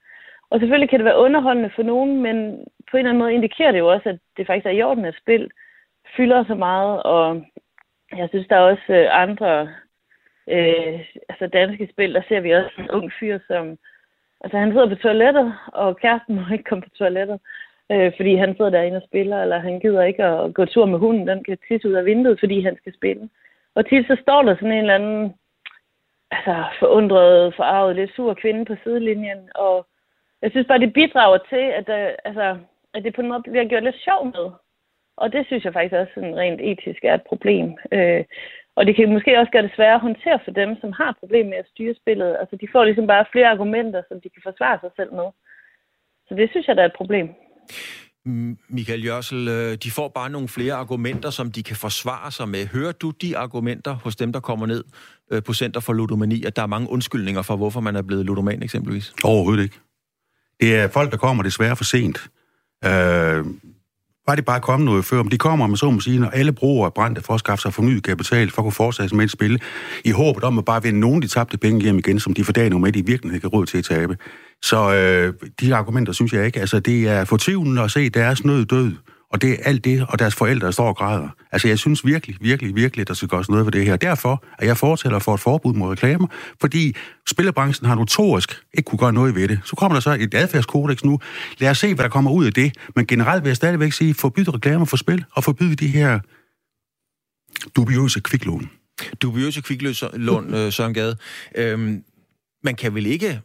S9: Og selvfølgelig kan det være underholdende for nogen, men på en eller anden måde indikerer det jo også, at det faktisk er i orden, at spil fylder så meget, og jeg synes, der er også øh, andre øh, altså danske spil, der ser vi også en ung fyr, som... Altså han sidder på toilettet, og kæresten må ikke komme på toilettet, øh, fordi han sidder derinde og spiller, eller han gider ikke at gå tur med hunden, den kan tisse ud af vinduet, fordi han skal spille. Og tit så står der sådan en eller anden altså, forundret, forarvet, lidt sur kvinde på sidelinjen, og jeg synes bare, det bidrager til, at, der, altså, at det på en måde bliver gjort lidt sjov med. Og det synes jeg faktisk også sådan rent etisk er et problem. Øh, og det kan måske også gøre det sværere at håndtere for dem, som har problemer med at styre spillet. Altså, de får ligesom bare flere argumenter, som de kan forsvare sig selv med. Så det synes jeg, der er et problem.
S1: Michael Jørsel, øh, de får bare nogle flere argumenter, som de kan forsvare sig med. Hører du de argumenter hos dem, der kommer ned øh, på Center for Ludomani, at der er mange undskyldninger for, hvorfor man er blevet ludoman eksempelvis?
S5: Overhovedet ikke. Det er folk, der kommer desværre for sent. Øh, var det bare kommet noget før, om de kommer, med så må sige, når alle brugere er brændte for at skaffe sig fornyet kapital, for at kunne fortsætte med et spil, i håbet om at bare vinde nogen de tabte penge hjem igen, som de for dagen med, de virkelig ikke har råd til at tabe. Så øh, de argumenter synes jeg ikke. Altså, det er fortvivlende at se deres nød død og det er alt det, og deres forældre står og græder. Altså, jeg synes virkelig, virkelig, virkelig, at der skal gøres noget ved det her. Derfor er jeg fortæller for et forbud mod reklamer, fordi spillebranchen har notorisk ikke kunne gøre noget ved det. Så kommer der så et adfærdskodex nu. Lad os se, hvad der kommer ud af det. Men generelt vil jeg stadigvæk sige, forbyde reklamer for spil, og forbyde de her Dubiøse kviklån.
S1: Dubiøse kviklån, Søren Gade. Øhm, man kan vel ikke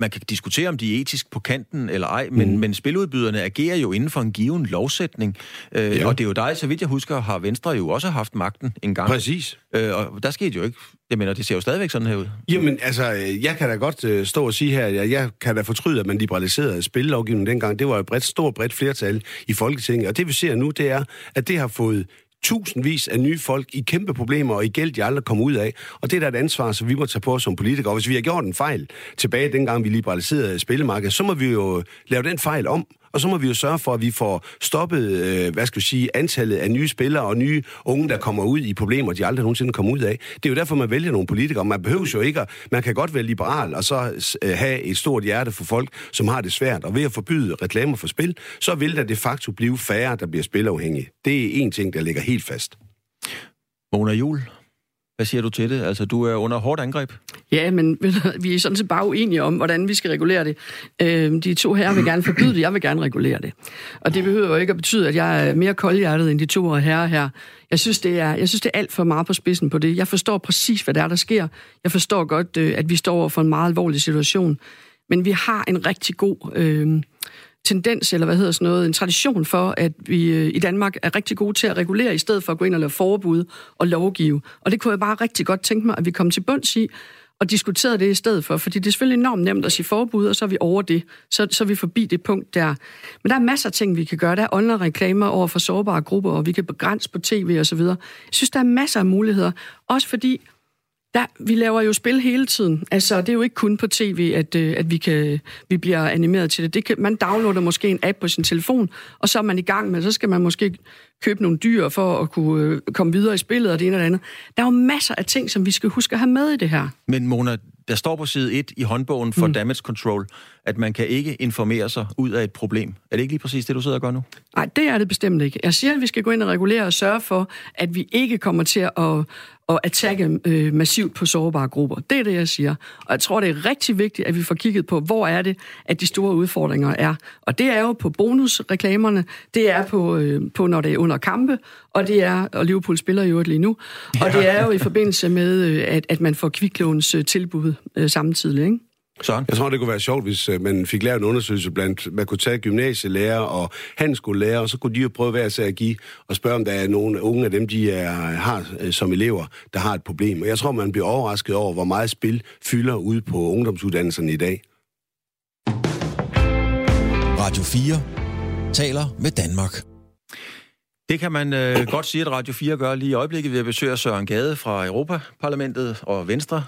S1: man kan diskutere, om de er etisk på kanten eller ej, men, mm. men spiludbyderne agerer jo inden for en given lovsætning. Øh, ja. Og det er jo dig, så vidt jeg husker, har Venstre jo også haft magten en gang.
S3: Præcis.
S1: Øh, og der skete jo ikke... Jeg mener, det ser jo stadigvæk sådan her ud.
S3: Jamen, altså, jeg kan da godt øh, stå og sige her, at jeg kan da fortryde, at man liberaliserede spillelovgivningen dengang. Det var et bredt, stort bredt flertal i Folketinget. Og det vi ser nu, det er, at det har fået tusindvis af nye folk i kæmpe problemer og i gæld, de aldrig kommer ud af. Og det er da et ansvar, som vi må tage på os som politikere. Og hvis vi har gjort en fejl tilbage dengang, vi liberaliserede spillemarkedet, så må vi jo lave den fejl om og så må vi jo sørge for, at vi får stoppet, øh, hvad skal vi sige, antallet af nye spillere og nye unge, der kommer ud i problemer, de aldrig nogensinde kommer ud af. Det er jo derfor, man vælger nogle politikere. Man behøver jo ikke at, man kan godt være liberal og så øh, have et stort hjerte for folk, som har det svært. Og ved at forbyde reklamer for spil, så vil der de facto blive færre, der bliver spilafhængige. Det er en ting, der ligger helt fast.
S1: Mona Jul, hvad siger du til det? Altså, du er under hårdt angreb.
S4: Ja, men vi er sådan set bare uenige om, hvordan vi skal regulere det. Øh, de to herrer vil gerne forbyde det, jeg vil gerne regulere det. Og det behøver jo ikke at betyde, at jeg er mere koldhjertet end de to herrer her. Jeg synes, det er, jeg synes, det er alt for meget på spidsen på det. Jeg forstår præcis, hvad der er, der sker. Jeg forstår godt, øh, at vi står over for en meget alvorlig situation. Men vi har en rigtig god... Øh, tendens, eller hvad hedder sådan noget, en tradition for, at vi øh, i Danmark er rigtig gode til at regulere, i stedet for at gå ind og lave forbud og lovgive. Og det kunne jeg bare rigtig godt tænke mig, at vi kom til bunds i, og diskuterede det i stedet for, fordi det er selvfølgelig enormt nemt at sige forbud, og så er vi over det. Så, så er vi forbi det punkt der. Men der er masser af ting, vi kan gøre. Der er online reklamer over for sårbare grupper, og vi kan begrænse på tv og så videre. Jeg synes, der er masser af muligheder. Også fordi der, vi laver jo spil hele tiden. Altså, det er jo ikke kun på tv, at, øh, at vi, kan, vi bliver animeret til det. det kan, man downloader måske en app på sin telefon, og så er man i gang med, så skal man måske købe nogle dyr for at kunne øh, komme videre i spillet og det ene og det andet. Der er jo masser af ting, som vi skal huske at have med i det her.
S1: Men Mona, der står på side 1 i håndbogen for mm. damage control, at man kan ikke informere sig ud af et problem. Er det ikke lige præcis det, du sidder og gør nu?
S4: Nej, det er det bestemt ikke. Jeg siger, at vi skal gå ind og regulere og sørge for, at vi ikke kommer til at, at attakke øh, massivt på sårbare grupper. Det er det, jeg siger. Og jeg tror, det er rigtig vigtigt, at vi får kigget på, hvor er det, at de store udfordringer er. Og det er jo på bonusreklamerne, det er på, øh, på når det er under kampe, og det er, og Liverpool spiller jo lige nu, og det er jo i forbindelse med, øh, at, at man får kviklåns øh, tilbud øh, samtidig, ikke?
S3: Sådan. Jeg tror, det kunne være sjovt, hvis øh, man fik lavet en undersøgelse blandt, man kunne tage gymnasielærer og handelsskolelærer, og så kunne de jo prøve hver at give og spørge, om der er nogle unge af dem, de er, har øh, som elever, der har et problem. Og jeg tror, man bliver overrasket over, hvor meget spil fylder ude på ungdomsuddannelserne i dag.
S2: Radio 4 taler med Danmark.
S1: Det kan man øh, godt sige, at Radio 4 gør lige i øjeblikket ved at besøge Søren Gade fra Europaparlamentet og Venstre,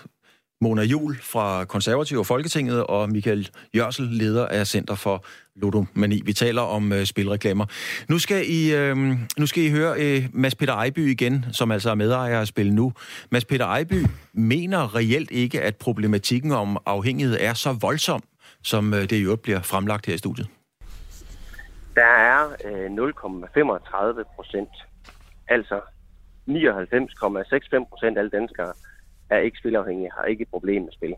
S1: Mona Jul fra Konservative og Folketinget, og Michael Jørsel, leder af Center for Ludomani. Vi taler om øh, spilreklamer. Nu skal I, øh, nu skal I høre øh, Mads Peter Ejby igen, som altså er medejer af Spil Nu. Mads Peter Ejby mener reelt ikke, at problematikken om afhængighed er så voldsom, som øh, det i øvrigt bliver fremlagt her i studiet.
S7: Der er øh, 0,35 procent, altså 99,65 procent af alle danskere, er ikke spilafhængige, har ikke et problem med spil.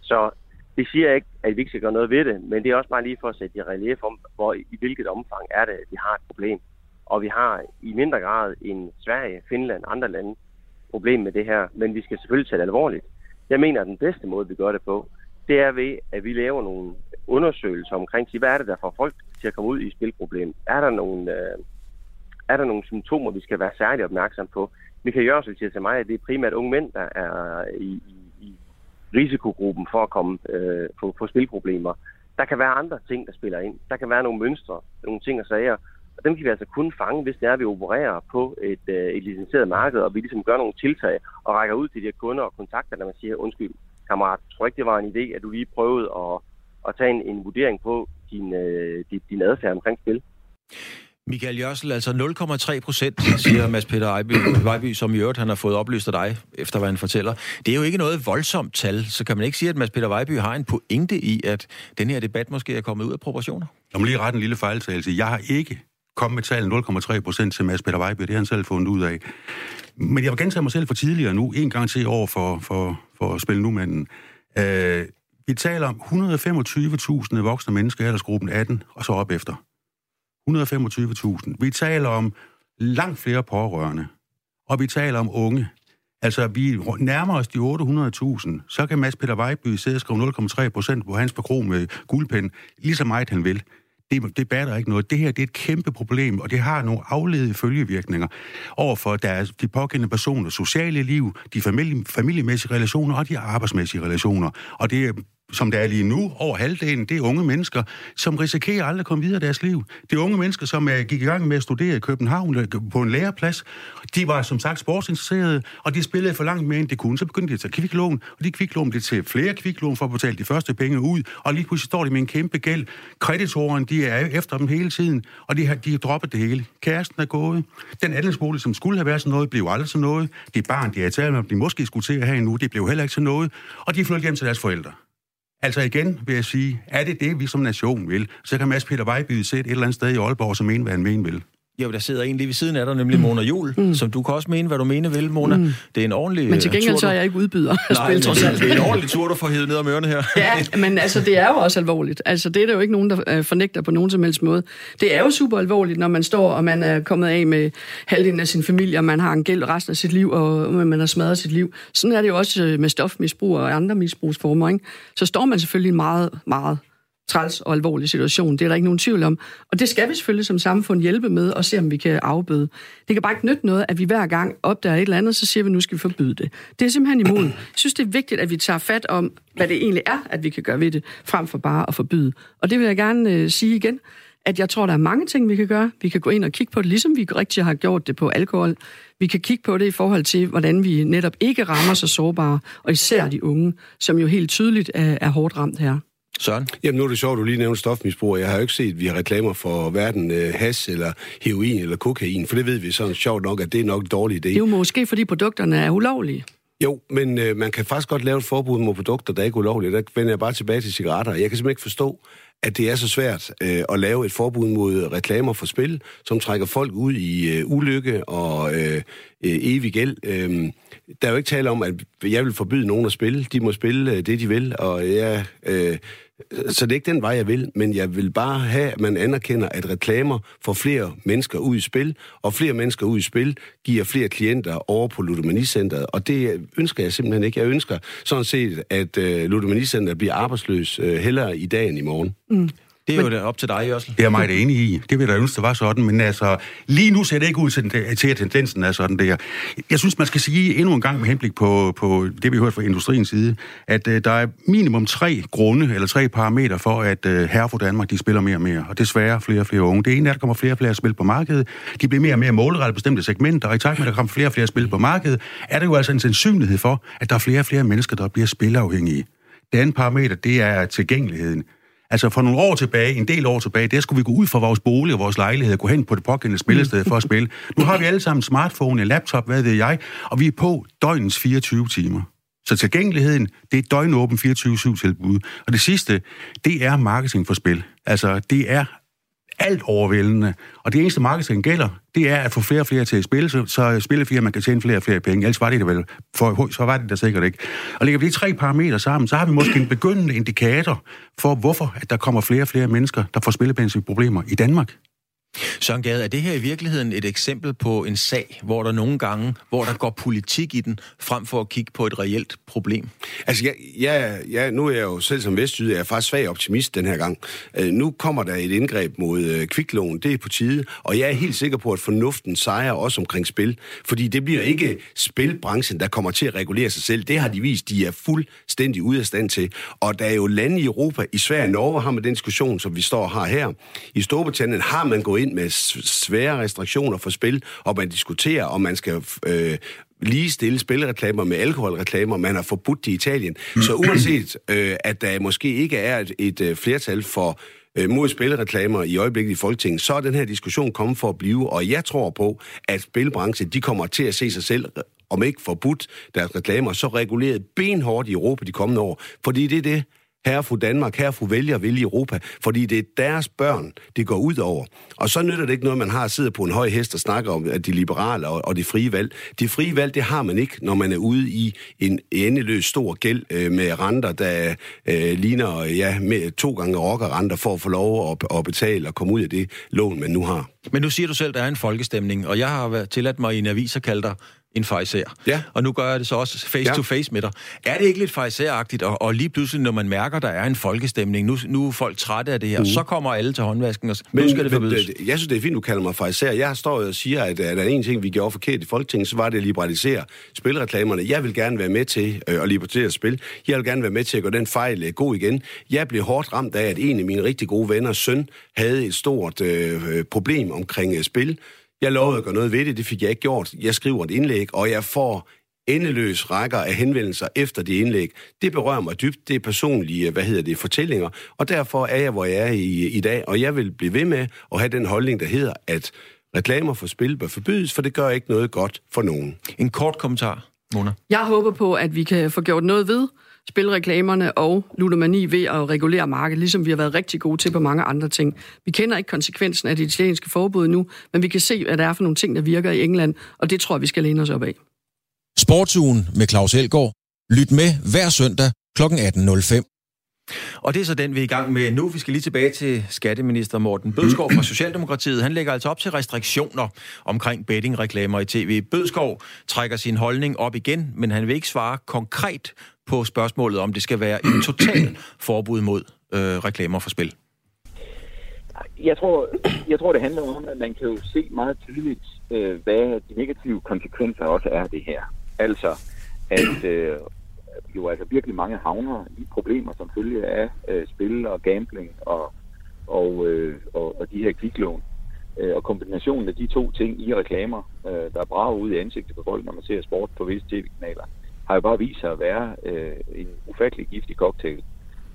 S7: Så det siger ikke, at vi ikke skal gøre noget ved det, men det er også bare lige for at sætte i relief om, hvor, i hvilket omfang er det, at vi har et problem. Og vi har i mindre grad end Sverige, Finland og andre lande problem med det her, men vi skal selvfølgelig tage det alvorligt. Jeg mener, at den bedste måde, vi gør det på, det er ved, at vi laver nogle undersøgelser omkring, hvad er det, der får folk til at komme ud i spilproblem? Er der nogle, øh, er der nogle symptomer, vi skal være særligt opmærksom på? Michael Jørgensen siger til mig, at det er primært unge mænd, der er i, i, i risikogruppen for at komme øh, på, på spilproblemer. Der kan være andre ting, der spiller ind. Der kan være nogle mønstre, nogle ting og sager. Og dem kan vi altså kun fange, hvis det er, at vi opererer på et, øh, et licenseret marked, og vi ligesom gør nogle tiltag og rækker ud til de her kunder og kontakter når man siger, undskyld, kammerat, tror ikke, det var en idé, at du lige prøvede at, at tage en, en vurdering på din, øh, din, din adfærd omkring spil?
S1: Michael Jørsel, altså 0,3 procent, siger Mads Peter Ejby, Vejby, som i øvrigt han har fået oplyst af dig, efter hvad han fortæller. Det er jo ikke noget voldsomt tal, så kan man ikke sige, at Mads Peter Vejby har en pointe i, at den her debat måske er kommet ud af proportioner?
S5: Jeg må lige rette en lille fejltagelse. Jeg har ikke kommet med tallet 0,3 procent til Mads Peter Vejby, det har han selv fundet ud af. Men jeg vil gentage mig selv for tidligere nu, en gang til over for, for, for at spille numanden. Øh, vi taler om 125.000 voksne mennesker i aldersgruppen 18 og så op efter. 125.000. Vi taler om langt flere pårørende. og vi taler om unge. Altså, vi nærmer os de 800.000, så kan Mads Peter Vejby sidde og skrive 0,3 procent på hans pakro med guldpen, lige så meget han vil. Det, det batter ikke noget. Det her det er et kæmpe problem, og det har nogle afledede følgevirkninger overfor deres, de pågældende personers sociale liv, de familie, familiemæssige relationer og de arbejdsmæssige relationer. Og det er som der er lige nu, over halvdelen, det er unge mennesker, som risikerer aldrig at komme videre i deres liv. Det er unge mennesker, som er, gik i gang med at studere i København øh, på en læreplads. De var som sagt sportsinteresserede, og de spillede for langt mere, end de kunne. Så begyndte de at tage kviklån, og de kviklån blev til flere kviklån for at betale de første penge ud, og lige pludselig står de med en kæmpe gæld. Kreditoren, de er efter dem hele tiden, og de har, de har droppet det hele. Kæresten er gået. Den andelsbolig, som skulle have været sådan noget, blev aldrig sådan noget. Det barn, de har talt med, de måske skulle til at have nu, det blev heller ikke sådan noget. Og de flyttede hjem til deres forældre. Altså igen vil jeg sige, er det det, vi som nation vil, så kan Mads Peter Vejby sætte et eller andet sted i Aalborg, som en, hvad han mener vil.
S1: Jo, der sidder en lige ved siden af dig, nemlig Mona Jul, mm. som du kan også mene, hvad du mener vil, Mona. Mm. Det er en ordentlig
S4: Men til gengæld
S1: tur,
S4: så er jeg ikke udbyder
S1: Nej, men
S4: alt.
S1: det er en ordentlig tur, du får hævet ned om ørerne her.
S4: Ja, men altså, det er jo også alvorligt. Altså, det er der jo ikke nogen, der øh, fornægter på nogen som helst måde. Det er jo super alvorligt, når man står, og man er kommet af med halvdelen af sin familie, og man har en gæld resten af sit liv, og man har smadret sit liv. Sådan er det jo også øh, med stofmisbrug og andre misbrugsformer, ikke? Så står man selvfølgelig meget, meget træls og alvorlig situation. Det er der ikke nogen tvivl om. Og det skal vi selvfølgelig som samfund hjælpe med og se, om vi kan afbøde. Det kan bare ikke nytte noget, at vi hver gang opdager et eller andet, så siger vi, nu skal vi forbyde det. Det er simpelthen imod. Jeg synes, det er vigtigt, at vi tager fat om, hvad det egentlig er, at vi kan gøre ved det, frem for bare at forbyde. Og det vil jeg gerne øh, sige igen, at jeg tror, der er mange ting, vi kan gøre. Vi kan gå ind og kigge på det, ligesom vi rigtig har gjort det på alkohol. Vi kan kigge på det i forhold til, hvordan vi netop ikke rammer så sårbare, og især de unge, som jo helt tydeligt er, er hårdt ramt her.
S1: Søren?
S3: Jamen nu er det sjovt, du lige nævnte stofmisbrug. Jeg har jo ikke set, at vi har reklamer for hverken øh, has eller heroin eller kokain, for det ved vi sådan sjovt nok, at det er nok en dårlig idé.
S4: Det er jo måske, fordi produkterne er ulovlige.
S3: Jo, men øh, man kan faktisk godt lave et forbud mod produkter, der er ikke er ulovlige. Der vender jeg bare tilbage til cigaretter. Jeg kan simpelthen ikke forstå, at det er så svært øh, at lave et forbud mod reklamer for spil, som trækker folk ud i øh, ulykke og øh, øh, evig gæld. Øh, der er jo ikke tale om, at jeg vil forbyde nogen at spille. De må spille øh, det, de vil, og jeg... Øh, så det er ikke den vej, jeg vil, men jeg vil bare have, at man anerkender, at reklamer får flere mennesker ud i spil, og flere mennesker ud i spil giver flere klienter over på Ludomanicenteret, og det ønsker jeg simpelthen ikke. Jeg ønsker sådan set, at øh, uh, Ludomanicenteret bliver arbejdsløs uh, hellere i dag end i morgen.
S1: Mm. Det er jo det op til dig, Jørsel.
S5: Det er jeg meget enig i. Det vil da ønske, det var sådan. Men altså, lige nu ser det ikke ud til, til at tendensen er sådan der. Jeg synes, man skal sige endnu en gang med henblik på, på det, vi har hørt fra industriens side, at uh, der er minimum tre grunde, eller tre parametre for, at uh, herre for Danmark, de spiller mere og mere. Og desværre flere og flere unge. Det ene er, at der kommer flere og flere spil på markedet. De bliver mere og mere målrettet bestemte segmenter, og i takt med, at der kommer flere og flere spil på markedet, er der jo altså en sandsynlighed for, at der er flere og flere mennesker, der bliver spilafhængige. Det andet parameter, det er tilgængeligheden. Altså for nogle år tilbage, en del år tilbage, der skulle vi gå ud fra vores bolig og vores lejlighed og gå hen på det pågældende spillested for at spille. Nu har vi alle sammen smartphone, en laptop, hvad ved jeg, og vi er på døgnens 24 timer. Så tilgængeligheden, det er døgnåben 24-7-tilbud. Og det sidste, det er marketing for spil. Altså, det er alt overvældende. Og det eneste marketing gælder, det er at få flere og flere til at spille, så, så spillefirmaer kan tjene flere og flere penge. Ellers var det det vel, for, så var det der sikkert ikke. Og lægger vi de tre parametre sammen, så har vi måske en begyndende indikator for, hvorfor at der kommer flere og flere mennesker, der får spillemæssige problemer i Danmark.
S1: Søren Gade, er det her i virkeligheden et eksempel på en sag, hvor der nogle gange, hvor der går politik i den, frem for at kigge på et reelt problem?
S3: Altså, jeg, jeg, jeg, nu er jeg jo selv som vestjyde, jeg er faktisk svag optimist den her gang. Øh, nu kommer der et indgreb mod øh, kviklån, det er på tide, og jeg er helt sikker på, at fornuften sejrer også omkring spil, fordi det bliver ikke spilbranchen, der kommer til at regulere sig selv. Det har de vist, de er fuldstændig ude af stand til. Og der er jo lande i Europa, i Sverige og Norge har man den diskussion, som vi står og har her. I Storbritannien har man gået ind med svære restriktioner for spil, og man diskuterer, om man skal øh, lige stille spilreklamer med alkoholreklamer, man har forbudt i Italien. Så uanset, øh, at der måske ikke er et, et øh, flertal for øh, mod spilreklamer i øjeblikket i Folketinget, så er den her diskussion kommet for at blive, og jeg tror på, at spilbranchen, de kommer til at se sig selv om ikke forbudt deres reklamer, så reguleret benhårdt i Europa de kommende år. Fordi det er det, herre fru Danmark, herre fru vælger vil i Europa, fordi det er deres børn, det går ud over. Og så nytter det ikke noget, man har siddet på en høj hest og snakker om at de liberale og, og de frie valg. De frie valg, det har man ikke, når man er ude i en endeløs stor gæld øh, med renter, der øh, ligner ja, med to gange rockerrenter for at få lov at, at betale og komme ud af det lån, man nu har.
S1: Men nu siger du selv, at der er en folkestemning, og jeg har tilladt mig i en avis at kalde dig en fejser.
S3: Ja.
S1: Og nu gør jeg det så også face-to-face med dig. Er det ikke lidt fejseragtigt, og, og lige pludselig, når man mærker, der er en folkestemning, nu, nu er folk trætte af det her, mm. så kommer alle til håndvasken, og nu skal det forbydes.
S3: det- jeg synes, det er fint, du kalder mig fejser. Jeg står og siger, at, at der er en ting, vi gjorde forkert i Folketinget, så var det at liberalisere spilreklamerne. Jeg vil gerne være med til øh, at liberalisere spil. Jeg vil gerne være med til at gøre den fejl øh, god igen. Jeg blev hårdt ramt af, at en af mine rigtig gode venners søn havde et stort øh, øh, problem omkring øh, spil. Jeg lovede at gøre noget ved det, det fik jeg ikke gjort. Jeg skriver et indlæg, og jeg får endeløs rækker af henvendelser efter det indlæg. Det berører mig dybt. Det er personlige, hvad hedder det, fortællinger. Og derfor er jeg, hvor jeg er i, i dag. Og jeg vil blive ved med at have den holdning, der hedder, at reklamer for spil bør forbydes, for det gør ikke noget godt for nogen.
S1: En kort kommentar, Mona.
S4: Jeg håber på, at vi kan få gjort noget ved spilreklamerne og ludomani ved at regulere markedet, ligesom vi har været rigtig gode til på mange andre ting. Vi kender ikke konsekvensen af det italienske forbud nu, men vi kan se, hvad der er for nogle ting, der virker i England, og det tror jeg, vi skal læne os op af.
S2: Sportsugen med Claus Elgaard. Lyt med hver søndag kl. 18.05.
S1: Og det er så den, vi er i gang med nu. Vi skal lige tilbage til skatteminister Morten Bødskov fra Socialdemokratiet. Han lægger altså op til restriktioner omkring bettingreklamer i tv. Bødskov trækker sin holdning op igen, men han vil ikke svare konkret på spørgsmålet, om det skal være et total forbud mod øh, reklamer for spil.
S6: Jeg tror, jeg tror, det handler om, at man kan jo se meget tydeligt, øh, hvad de negative konsekvenser også er af det her. Altså, at øh, jo altså virkelig mange havner i problemer som følge af øh, spil og gambling og, og, øh, og, og de her kviklån. Øh, og kombinationen af de to ting i reklamer, øh, der brager ud i ansigtet på folk, når man ser sport på visse tv-kanaler, har jo bare vist sig at være øh, en ufattelig giftig cocktail.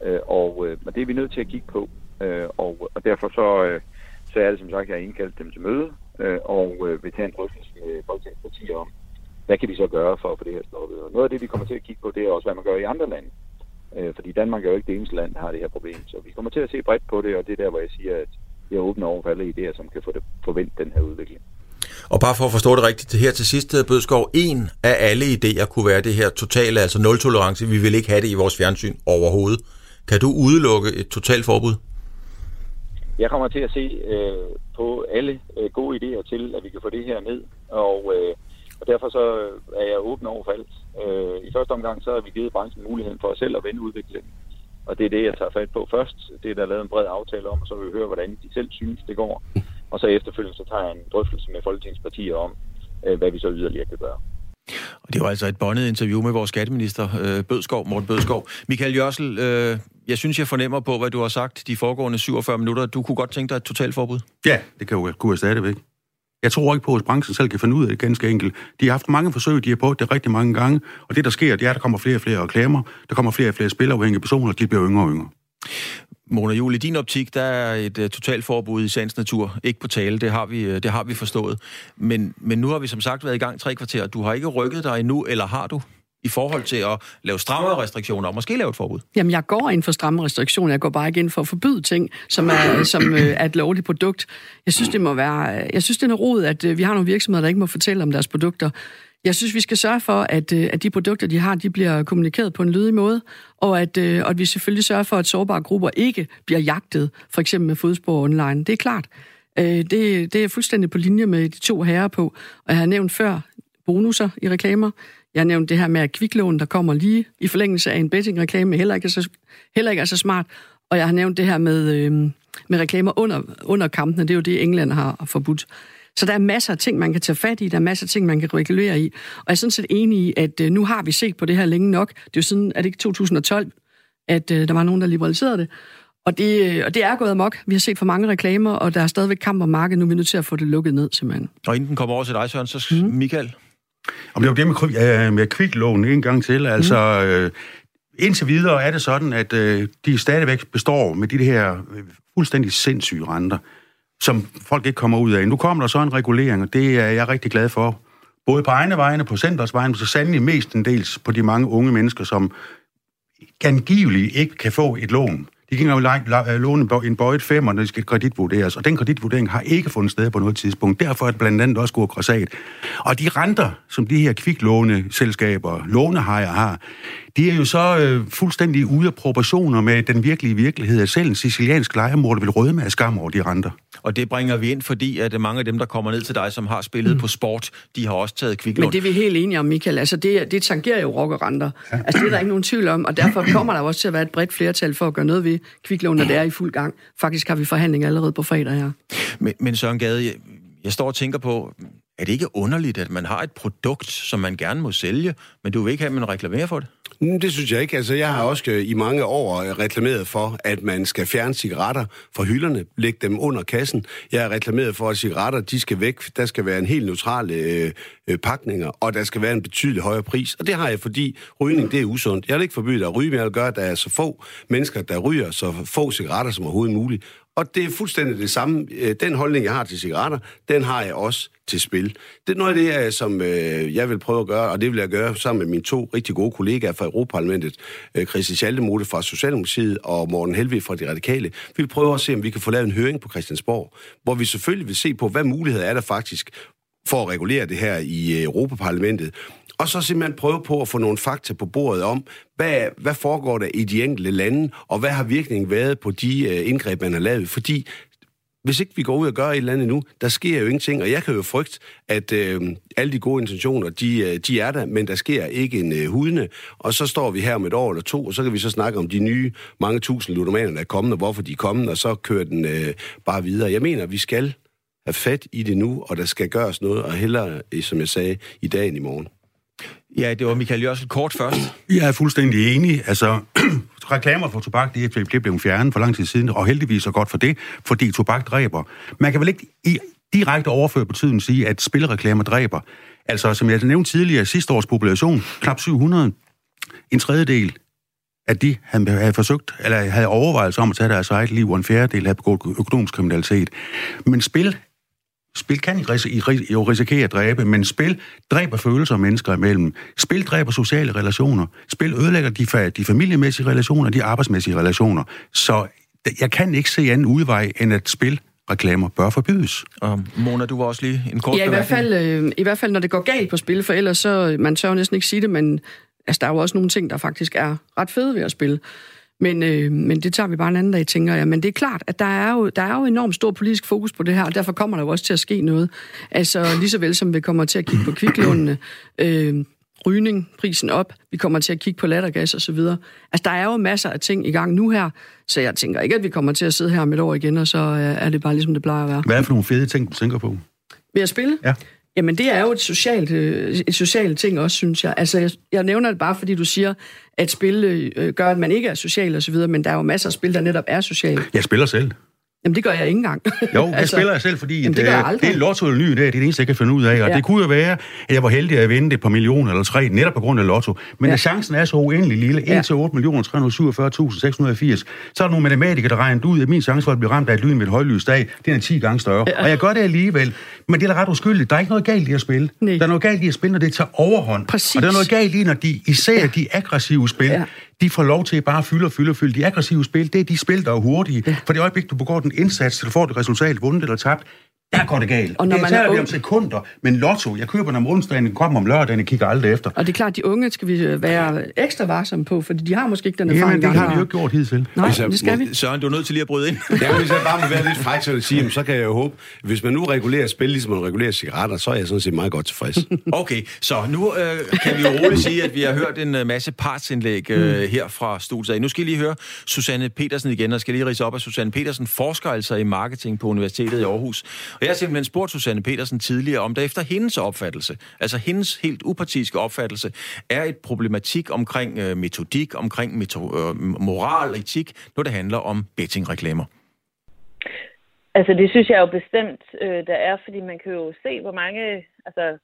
S6: Øh, og, øh, og det er vi nødt til at kigge på. Øh, og, og derfor så, øh, så er det som sagt, at jeg har indkaldt dem til møde, øh, og øh, vil tage en drøftelse med Folketingets partier om, hvad kan vi så gøre for at få det her stoppet. Og noget af det, vi kommer til at kigge på, det er også, hvad man gør i andre lande. Øh, fordi Danmark er jo ikke det eneste land, der har det her problem. Så vi kommer til at se bredt på det, og det er der, hvor jeg siger, at jeg er åben over for alle idéer, som kan få det, forvente den her udvikling.
S1: Og bare for at forstå det rigtigt, her til sidst, øh, Bødskov, en af alle idéer kunne være det her totale, altså nul-tolerance. Vi vil ikke have det i vores fjernsyn overhovedet. Kan du udelukke et totalforbud?
S6: Jeg kommer til at se øh, på alle øh, gode idéer til, at vi kan få det her ned, og, øh, og derfor så øh, er jeg åben over for alt. Øh, I første omgang så har vi givet branchen muligheden for selv at vende udviklingen, og det er det, jeg tager fat på først. Det er der lavet en bred aftale om, og så vil vi høre, hvordan de selv synes, det går. Og så efterfølgende så tager jeg en drøftelse med folketingspartier om, øh, hvad vi så yderligere kan gøre.
S1: Og det var altså et bondet interview med vores skatteminister, øh, Bødskov, Morten Bødskov. Michael Jørsel, øh, jeg synes, jeg fornemmer på, hvad du har sagt de foregående 47 minutter. Du kunne godt tænke dig et totalforbud?
S5: Ja, det kan jo kunne jeg stadigvæk. Jeg tror ikke på, at branchen selv kan finde ud af det ganske enkelt. De har haft mange forsøg, de har prøvet det rigtig mange gange, og det, der sker, det er, at der kommer flere og flere reklamer, der kommer flere og flere spilafhængige personer, de bliver yngre og yngre.
S1: Mona Jul, i din optik, der er et uh, totalforbud i sagens natur. Ikke på tale, det har vi, uh, det har vi forstået. Men, men nu har vi som sagt været i gang tre kvarter. Du har ikke rykket dig endnu, eller har du? I forhold til at lave strammere restriktioner, og måske lave et forbud?
S4: Jamen, jeg går ind for stramme restriktioner. Jeg går bare ikke ind for at forbyde ting, som er, som, øh, er et lovligt produkt. Jeg synes, det må være... Jeg synes, det er rod, at øh, vi har nogle virksomheder, der ikke må fortælle om deres produkter. Jeg synes, vi skal sørge for, at, øh, at de produkter, de har, de bliver kommunikeret på en lydig måde, og at, øh, og at vi selvfølgelig sørger for, at sårbare grupper ikke bliver jagtet, for eksempel med fodspor online. Det er klart. Øh, det, det er fuldstændig på linje med de to herrer på. Og jeg har nævnt før bonusser i reklamer. Jeg har nævnt det her med, at kviklån, der kommer lige i forlængelse af en bettingreklame, heller ikke er så, heller ikke er så smart. Og jeg har nævnt det her med, øh, med reklamer under, under kampene. Det er jo det, England har forbudt. Så der er masser af ting, man kan tage fat i, der er masser af ting, man kan regulere i. Og jeg er sådan set enig i, at øh, nu har vi set på det her længe nok. Det er jo siden, er det ikke 2012, at øh, der var nogen, der liberaliserede det. Og det, øh, og det er gået amok. Vi har set for mange reklamer, og der er stadigvæk kamp om markedet. Nu er vi nødt til at få det lukket ned, simpelthen.
S1: Og inden den kommer over til dig, Søren, så mm. Michael?
S5: Om det er jo det med, med kviklån en gang til. Altså, øh, indtil videre er det sådan, at øh, de stadigvæk består med de her øh, fuldstændig sindssyge renter, som folk ikke kommer ud af. Nu kommer der så en regulering, og det er jeg rigtig glad for. Både på egne vegne, på centers vegne, men så sandelig mest en dels på de mange unge mennesker, som angiveligt ikke kan få et lån. De kan jo låne en bøjet femmer, når de skal kreditvurderes, og den kreditvurdering har ikke fundet sted på noget tidspunkt. Derfor er det blandt andet også gået græsat. Og de renter, som de her kviklåneselskaber, lånehajer har, de er jo så øh, fuldstændig ude af proportioner med den virkelige virkelighed, at selv en siciliansk lejermor vil rødme af skam over de renter.
S1: Og det bringer vi ind, fordi at mange af dem, der kommer ned til dig, som har spillet mm. på sport, de har også taget kviklån.
S4: Men det er vi helt enige om, Michael. Altså, det, det tangerer jo rockerrenter. Ja. Altså, det er der ikke nogen tvivl om, og derfor kommer der også til at være et bredt flertal for at gøre noget ved kviklån, når det er i fuld gang. Faktisk har vi forhandlinger allerede på fredag her.
S1: Men, men Søren Gade, jeg, jeg står og tænker på, er det ikke underligt, at man har et produkt, som man gerne må sælge, men du vil ikke have, at man reklamerer for det?
S3: Mm, det synes jeg ikke. Altså, jeg har også øh, i mange år øh, reklameret for, at man skal fjerne cigaretter fra hylderne, lægge dem under kassen. Jeg har reklameret for, at cigaretter de skal væk. Der skal være en helt neutral øh, øh, pakninger, og der skal være en betydelig højere pris. Og det har jeg, fordi rygning det er usundt. Jeg vil ikke forbyde at ryge, men jeg vil gøre, at der er så få mennesker, der ryger så få cigaretter som overhovedet muligt. Og det er fuldstændig det samme. Øh, den holdning, jeg har til cigaretter, den har jeg også til spil. Det er noget af det, som øh, jeg vil prøve at gøre, og det vil jeg gøre sammen med mine to rigtig gode kollegaer fra Europaparlamentet, øh, Christian Schaldemose fra Socialdemokratiet og Morten Helvig fra De Radikale. Vi vil prøve at se, om vi kan få lavet en høring på Christiansborg, hvor vi selvfølgelig vil se på, hvad muligheder er der faktisk for at regulere det her i Europaparlamentet. Og så simpelthen prøve på at få nogle fakta på bordet om, hvad, hvad foregår der i de enkelte lande, og hvad har virkningen været på de øh, indgreb, man har lavet. Fordi hvis ikke vi går ud og gør et eller andet nu, der sker jo ingenting, og jeg kan jo frygte, at øh, alle de gode intentioner, de, øh, de er der, men der sker ikke en øh, hudne, og så står vi her om et år eller to, og så kan vi så snakke om de nye mange tusind ludomaner, der er kommet, og hvorfor de er kommet, og så kører den øh, bare videre. Jeg mener, vi skal have fat i det nu, og der skal gøres noget, og hellere, øh, som jeg sagde, i dag end i morgen.
S1: Ja, det var Michael Jørgensen kort først.
S5: Jeg er fuldstændig enig. Altså, reklamer for tobak, det er blevet fjernet for lang tid siden, og heldigvis er godt for det, fordi tobak dræber. Man kan vel ikke i direkte overføre betydningen sige, at spillereklamer dræber. Altså, som jeg nævnte tidligere, sidste års population, knap 700, en tredjedel at de havde, havde forsøgt, eller havde overvejet om at tage deres eget liv, og en fjerdedel havde begået økonomisk kriminalitet. Men spil Spil kan jo risikere at dræbe, men spil dræber følelser mennesker imellem. Spil dræber sociale relationer. Spil ødelægger de, de familiemæssige relationer, de arbejdsmæssige relationer. Så jeg kan ikke se anden udvej, end at spil reklamer bør forbydes.
S1: Og Mona, du var også lige en kort
S4: Ja, i hvert, fald, øh, i hvert fald, når det går galt på spil, for ellers så, man tør jo næsten ikke sige det, men altså, der er jo også nogle ting, der faktisk er ret fede ved at spille. Men, øh, men det tager vi bare en anden dag, tænker jeg. Men det er klart, at der er, jo, der er jo enormt stor politisk fokus på det her, og derfor kommer der jo også til at ske noget. Altså lige så vel som vi kommer til at kigge på kviklånene, øh, rygning, prisen op, vi kommer til at kigge på lattergas og så videre. Altså, der er jo masser af ting i gang nu her, så jeg tænker ikke, at vi kommer til at sidde her om et år igen, og så er det bare ligesom det plejer at være.
S5: Hvad er det for nogle fede ting, du tænker på?
S4: Ved at spille?
S5: Ja.
S4: Jamen, det er jo et socialt, øh, et socialt ting også, synes jeg. Altså, jeg, jeg nævner det bare, fordi du siger, at spil øh, gør, at man ikke er social osv., men der er jo masser af spil, der netop er sociale.
S5: Jeg spiller selv.
S4: Jamen, det gør jeg ikke engang.
S5: Jo, jeg altså, spiller jeg selv, fordi jamen, det, det, det er lotto eller ny det er det eneste, jeg kan finde ud af. Og ja. det kunne jo være, at jeg var heldig at vinde et par millioner eller tre, netop på grund af lotto. Men ja. chancen er så uendelig lille, 1 ja. til 8 millioner 347.680, så er der nogle matematikere, der regner ud, at min chance for at blive ramt af et lyn med et højlys dag, den er 10 gange større. Ja. Og jeg gør det alligevel. Men det er da ret uskyldigt. Der er ikke noget galt i at spille. Nej. Der er noget galt i at spille, når det tager overhånd.
S4: Præcis.
S5: Og der er noget galt i, når de, især ja. de aggressive spil, ja de får lov til bare at fylde og fylde og fylde. De aggressive spil, det er de spil, der er hurtige. Ja. For det øjeblik, du begår den indsats, så du får det resultat, vundet eller tabt, der går det galt. Og når det man tager er om sekunder, men lotto, jeg køber den om onsdagen, kommer om lørdagen, jeg kigger aldrig efter.
S4: Og det er klart, at de unge skal vi være ekstra varsomme på, for de har måske ikke den erfaring.
S5: Jamen, det har de jo ikke gjort hidtil.
S4: Nej, hvis jeg, det skal vi.
S1: Søren, du er nødt til lige at bryde ind.
S3: ja, hvis jeg bare vil være lidt fræk, så vil sige, så kan jeg jo håbe, hvis man nu regulerer spil, ligesom man regulerer cigaretter, så er jeg sådan set meget godt tilfreds.
S1: okay, så nu øh, kan vi jo roligt sige, at vi har hørt en uh, masse partsindlæg øh, mm. her fra studiet. Nu skal I lige høre Susanne Petersen igen, og skal lige rise op, at Susanne Petersen forsker altså i marketing på Universitetet i Aarhus. Og jeg har simpelthen spurgt Susanne Petersen tidligere, om der efter hendes opfattelse, altså hendes helt upartiske opfattelse, er et problematik omkring øh, metodik, omkring meto- øh, moral og etik, når det handler om bettingreklamer.
S9: Altså det synes jeg jo bestemt, øh, der er, fordi man kan jo se, hvor mange, altså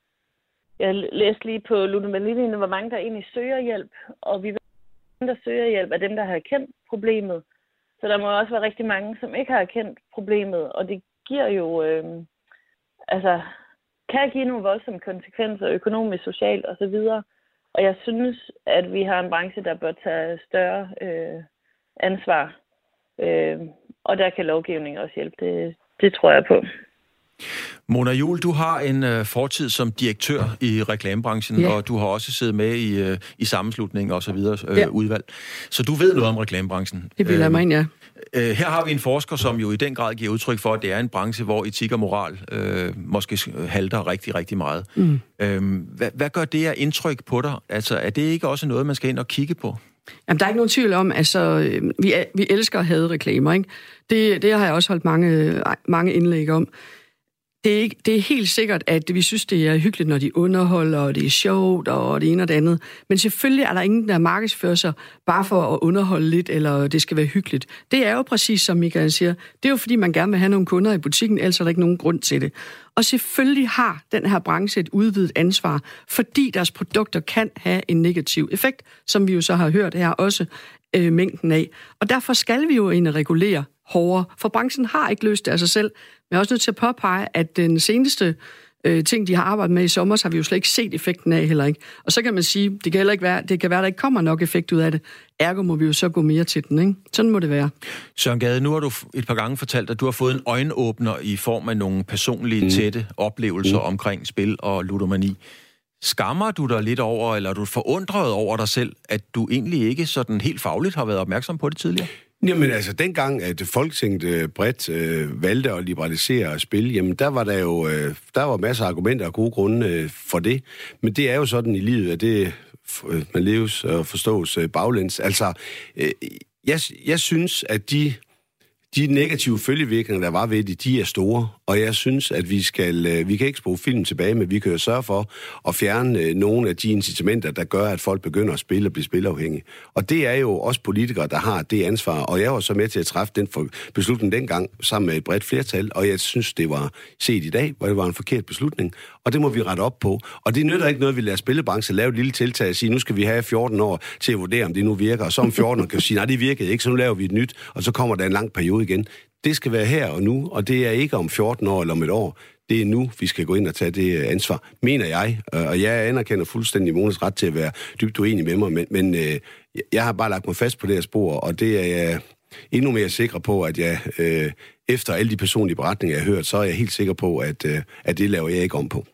S9: jeg læste lige på Ludomalini, hvor mange der egentlig søger hjælp, og vi ved, der søger hjælp er dem, der har kendt problemet. Så der må også være rigtig mange, som ikke har kendt problemet, og det giver jo, øh, altså, kan give nogle voldsomme konsekvenser økonomisk, socialt osv. Og jeg synes, at vi har en branche, der bør tage større øh, ansvar. Øh, og der kan lovgivning også hjælpe. Det, det tror jeg på.
S1: Mona Jul, du har en øh, fortid som direktør i reklamebranchen, ja. og du har også siddet med i, øh, i sammenslutning og så videre øh, ja. udvalg. Så du ved noget om reklamebranchen.
S4: Det bliver øh, mig ind, ja.
S1: Øh, her har vi en forsker, som jo i den grad giver udtryk for, at det er en branche, hvor etik og moral øh, måske halter rigtig, rigtig meget. Mm. Øh, hvad, hvad gør det af indtryk på dig? Altså, er det ikke også noget, man skal ind og kigge på?
S4: Jamen, der er ikke nogen tvivl om, altså, øh, vi, vi elsker at have reklamer, ikke? Det, det har jeg også holdt mange, mange indlæg om det er, ikke, det er helt sikkert, at vi synes, det er hyggeligt, når de underholder, og det er sjovt, og det ene og det andet. Men selvfølgelig er der ingen, der markedsfører sig bare for at underholde lidt, eller det skal være hyggeligt. Det er jo præcis, som Michael siger. Det er jo, fordi man gerne vil have nogle kunder i butikken, ellers er der ikke nogen grund til det. Og selvfølgelig har den her branche et udvidet ansvar, fordi deres produkter kan have en negativ effekt, som vi jo så har hørt her også øh, mængden af. Og derfor skal vi jo ind og regulere hårdere, for branchen har ikke løst det af sig selv. Men jeg er også nødt til at påpege, at den seneste øh, ting, de har arbejdet med i sommer, så har vi jo slet ikke set effekten af heller ikke. Og så kan man sige, det kan heller ikke være, det kan være, at der ikke kommer nok effekt ud af det. Ergo må vi jo så gå mere til den, ikke? Sådan må det være.
S1: Søren Gade, nu har du et par gange fortalt, at du har fået en øjenåbner i form af nogle personlige, mm. tætte oplevelser mm. omkring spil og ludomani. Skammer du dig lidt over, eller er du forundret over dig selv, at du egentlig ikke sådan helt fagligt har været opmærksom på det tidligere?
S3: Jamen altså, dengang, at Folketinget øh, bredt øh, valgte at liberalisere spil, jamen der var der jo øh, der var masser af argumenter og gode grunde øh, for det. Men det er jo sådan i livet, at det øh, man leves og forstås øh, baglæns. Altså, øh, jeg, jeg synes, at de de negative følgevirkninger, der var ved det, de er store, og jeg synes, at vi skal, øh, vi kan ikke spore film tilbage, men vi kan jo sørge for at fjerne øh, nogle af de incitamenter, der gør, at folk begynder at spille og blive spilafhængige. Og det er jo også politikere, der har det ansvar, og jeg var så med til at træffe den beslutning dengang, sammen med et bredt flertal, og jeg synes, det var set i dag, hvor det var en forkert beslutning, og det må vi rette op på. Og det nytter ikke noget, vi lader spillebranchen lave et lille tiltag og sige, nu skal vi have 14 år til at vurdere, om det nu virker, og så om 14 år kan vi sige, nej, det virkede ikke, så nu laver vi et nyt, og så kommer der en lang periode igen. Det skal være her og nu, og det er ikke om 14 år eller om et år. Det er nu, vi skal gå ind og tage det øh, ansvar, mener jeg. Øh, og jeg anerkender fuldstændig Monas ret til at være dybt uenig med mig, men, men øh, jeg har bare lagt mig fast på det her spor, og det er jeg endnu mere sikker på, at jeg øh, efter alle de personlige beretninger, jeg har hørt, så er jeg helt sikker på, at, øh, at det laver jeg ikke om på.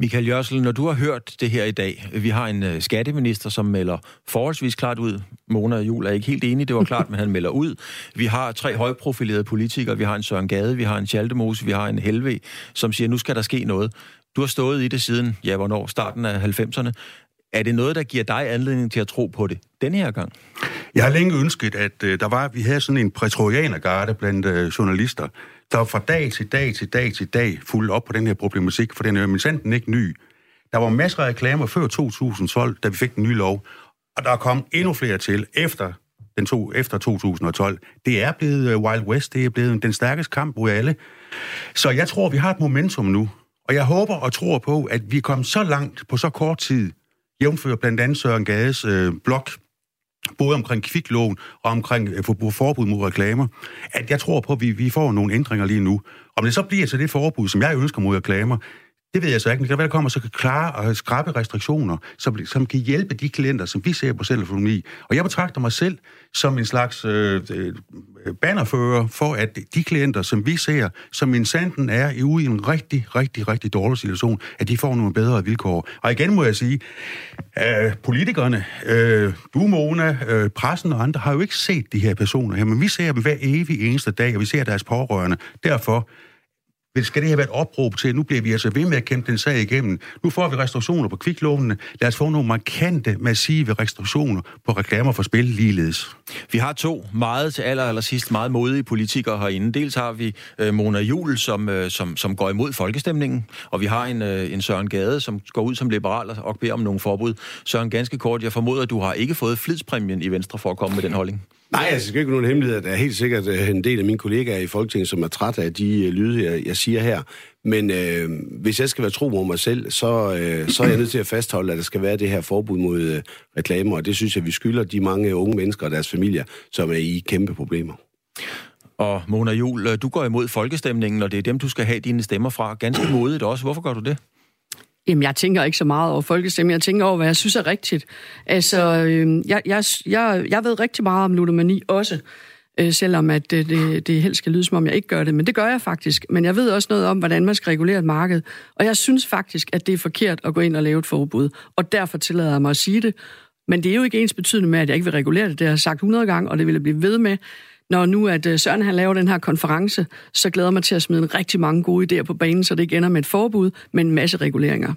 S1: Michael Jørsel, når du har hørt det her i dag, vi har en øh, skatteminister, som melder forholdsvis klart ud. Mona Jul er ikke helt enig, det var klart, men han melder ud. Vi har tre højprofilerede politikere, vi har en Søren Gade, vi har en Schaldemose, vi har en Helve, som siger, nu skal der ske noget. Du har stået i det siden, ja, hvornår? Starten af 90'erne. Er det noget, der giver dig anledning til at tro på det denne her gang?
S5: Jeg har længe ønsket, at øh, der var, vi havde sådan en prætorianergarde blandt øh, journalister, der fra dag til dag til dag til dag fulgte op på den her problematik, for den er jo den ikke ny. Der var masser af reklamer før 2012, da vi fik den nye lov, og der er kommet endnu flere til efter den to, efter 2012. Det er blevet øh, Wild West, det er blevet den stærkeste kamp ud alle. Så jeg tror, vi har et momentum nu, og jeg håber og tror på, at vi er kommet så langt på så kort tid, jævnfører blandt andet Søren Gades øh, blog, både omkring kviklån og omkring øh, forbud mod reklamer, at jeg tror på, at vi, vi får nogle ændringer lige nu. Om det så bliver til det forbud, som jeg ønsker mod reklamer, det ved jeg så ikke, men det kan være, der kommer så kan klare og skrabe restriktioner, som, som kan hjælpe de klienter, som vi ser på selvøkonomi. Og jeg betragter mig selv som en slags øh, øh, bannerfører for, at de klienter, som vi ser, som en sanden er ude i en rigtig, rigtig, rigtig dårlig situation, at de får nogle bedre vilkår. Og igen må jeg sige, øh, politikerne, øh, du, Mona, øh, pressen og andre, har jo ikke set de her personer her, men vi ser dem hver evig eneste dag, og vi ser deres pårørende. Derfor skal det have været opråb til, at nu bliver vi altså ved med at kæmpe den sag igennem. Nu får vi restriktioner på kviklovene. Lad os få nogle markante, massive restriktioner på reklamer for spil ligeledes.
S1: Vi har to meget til aller, aller sidst meget modige politikere herinde. Dels har vi øh, Mona Jul, som, øh, som, som går imod folkestemningen, og vi har en, øh, en Søren Gade, som går ud som liberal og beder om nogle forbud. Søren, ganske kort, jeg formoder, at du har ikke fået flidspræmien i Venstre for at komme med den holdning.
S3: Nej, altså, det skal ikke nogen hemmelighed. Der er helt sikkert øh, en del af mine kollegaer i Folketinget, som er træt af de øh, lyde, jeg, jeg siger her. Men øh, hvis jeg skal være tro mod mig selv, så, øh, så er jeg nødt til at fastholde, at der skal være det her forbud mod øh, reklamer. Og det synes jeg, vi skylder de mange unge mennesker og deres familier, som er i kæmpe problemer.
S1: Og Mona Jul, øh, du går imod folkestemningen, og det er dem, du skal have dine stemmer fra. Ganske modigt også. Hvorfor gør du det?
S4: Jamen, jeg tænker ikke så meget over folkestemmen. Jeg tænker over, hvad jeg synes er rigtigt. Altså, øh, jeg, jeg, jeg, jeg ved rigtig meget om ludomani også. øh, selvom at det, det, det helst skal lyde, som om jeg ikke gør det, men det gør jeg faktisk. Men jeg ved også noget om, hvordan man skal regulere et marked, og jeg synes faktisk, at det er forkert at gå ind og lave et forbud, og derfor tillader jeg mig at sige det. Men det er jo ikke ens betydende med, at jeg ikke vil regulere det. Det har jeg sagt 100 gange, og det vil jeg blive ved med. Når nu at øh, Søren han laver den her konference, så glæder jeg mig til at smide en rigtig mange gode idéer på banen, så det ikke ender med et forbud, men en masse reguleringer.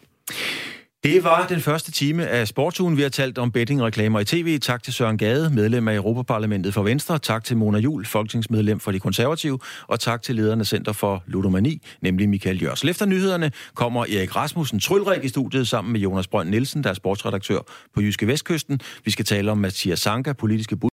S1: Det var den første time af Sportsugen. Vi har talt om bettingreklamer i tv. Tak til Søren Gade, medlem af Europaparlamentet for Venstre. Tak til Mona Jul, folketingsmedlem for De Konservative. Og tak til lederne Center for Ludomani, nemlig Michael Jørs. Efter nyhederne kommer Erik Rasmussen Trylrik i studiet sammen med Jonas Brønd Nielsen, der er sportsredaktør på Jyske Vestkysten. Vi skal tale om Mathias Sanka, politiske bud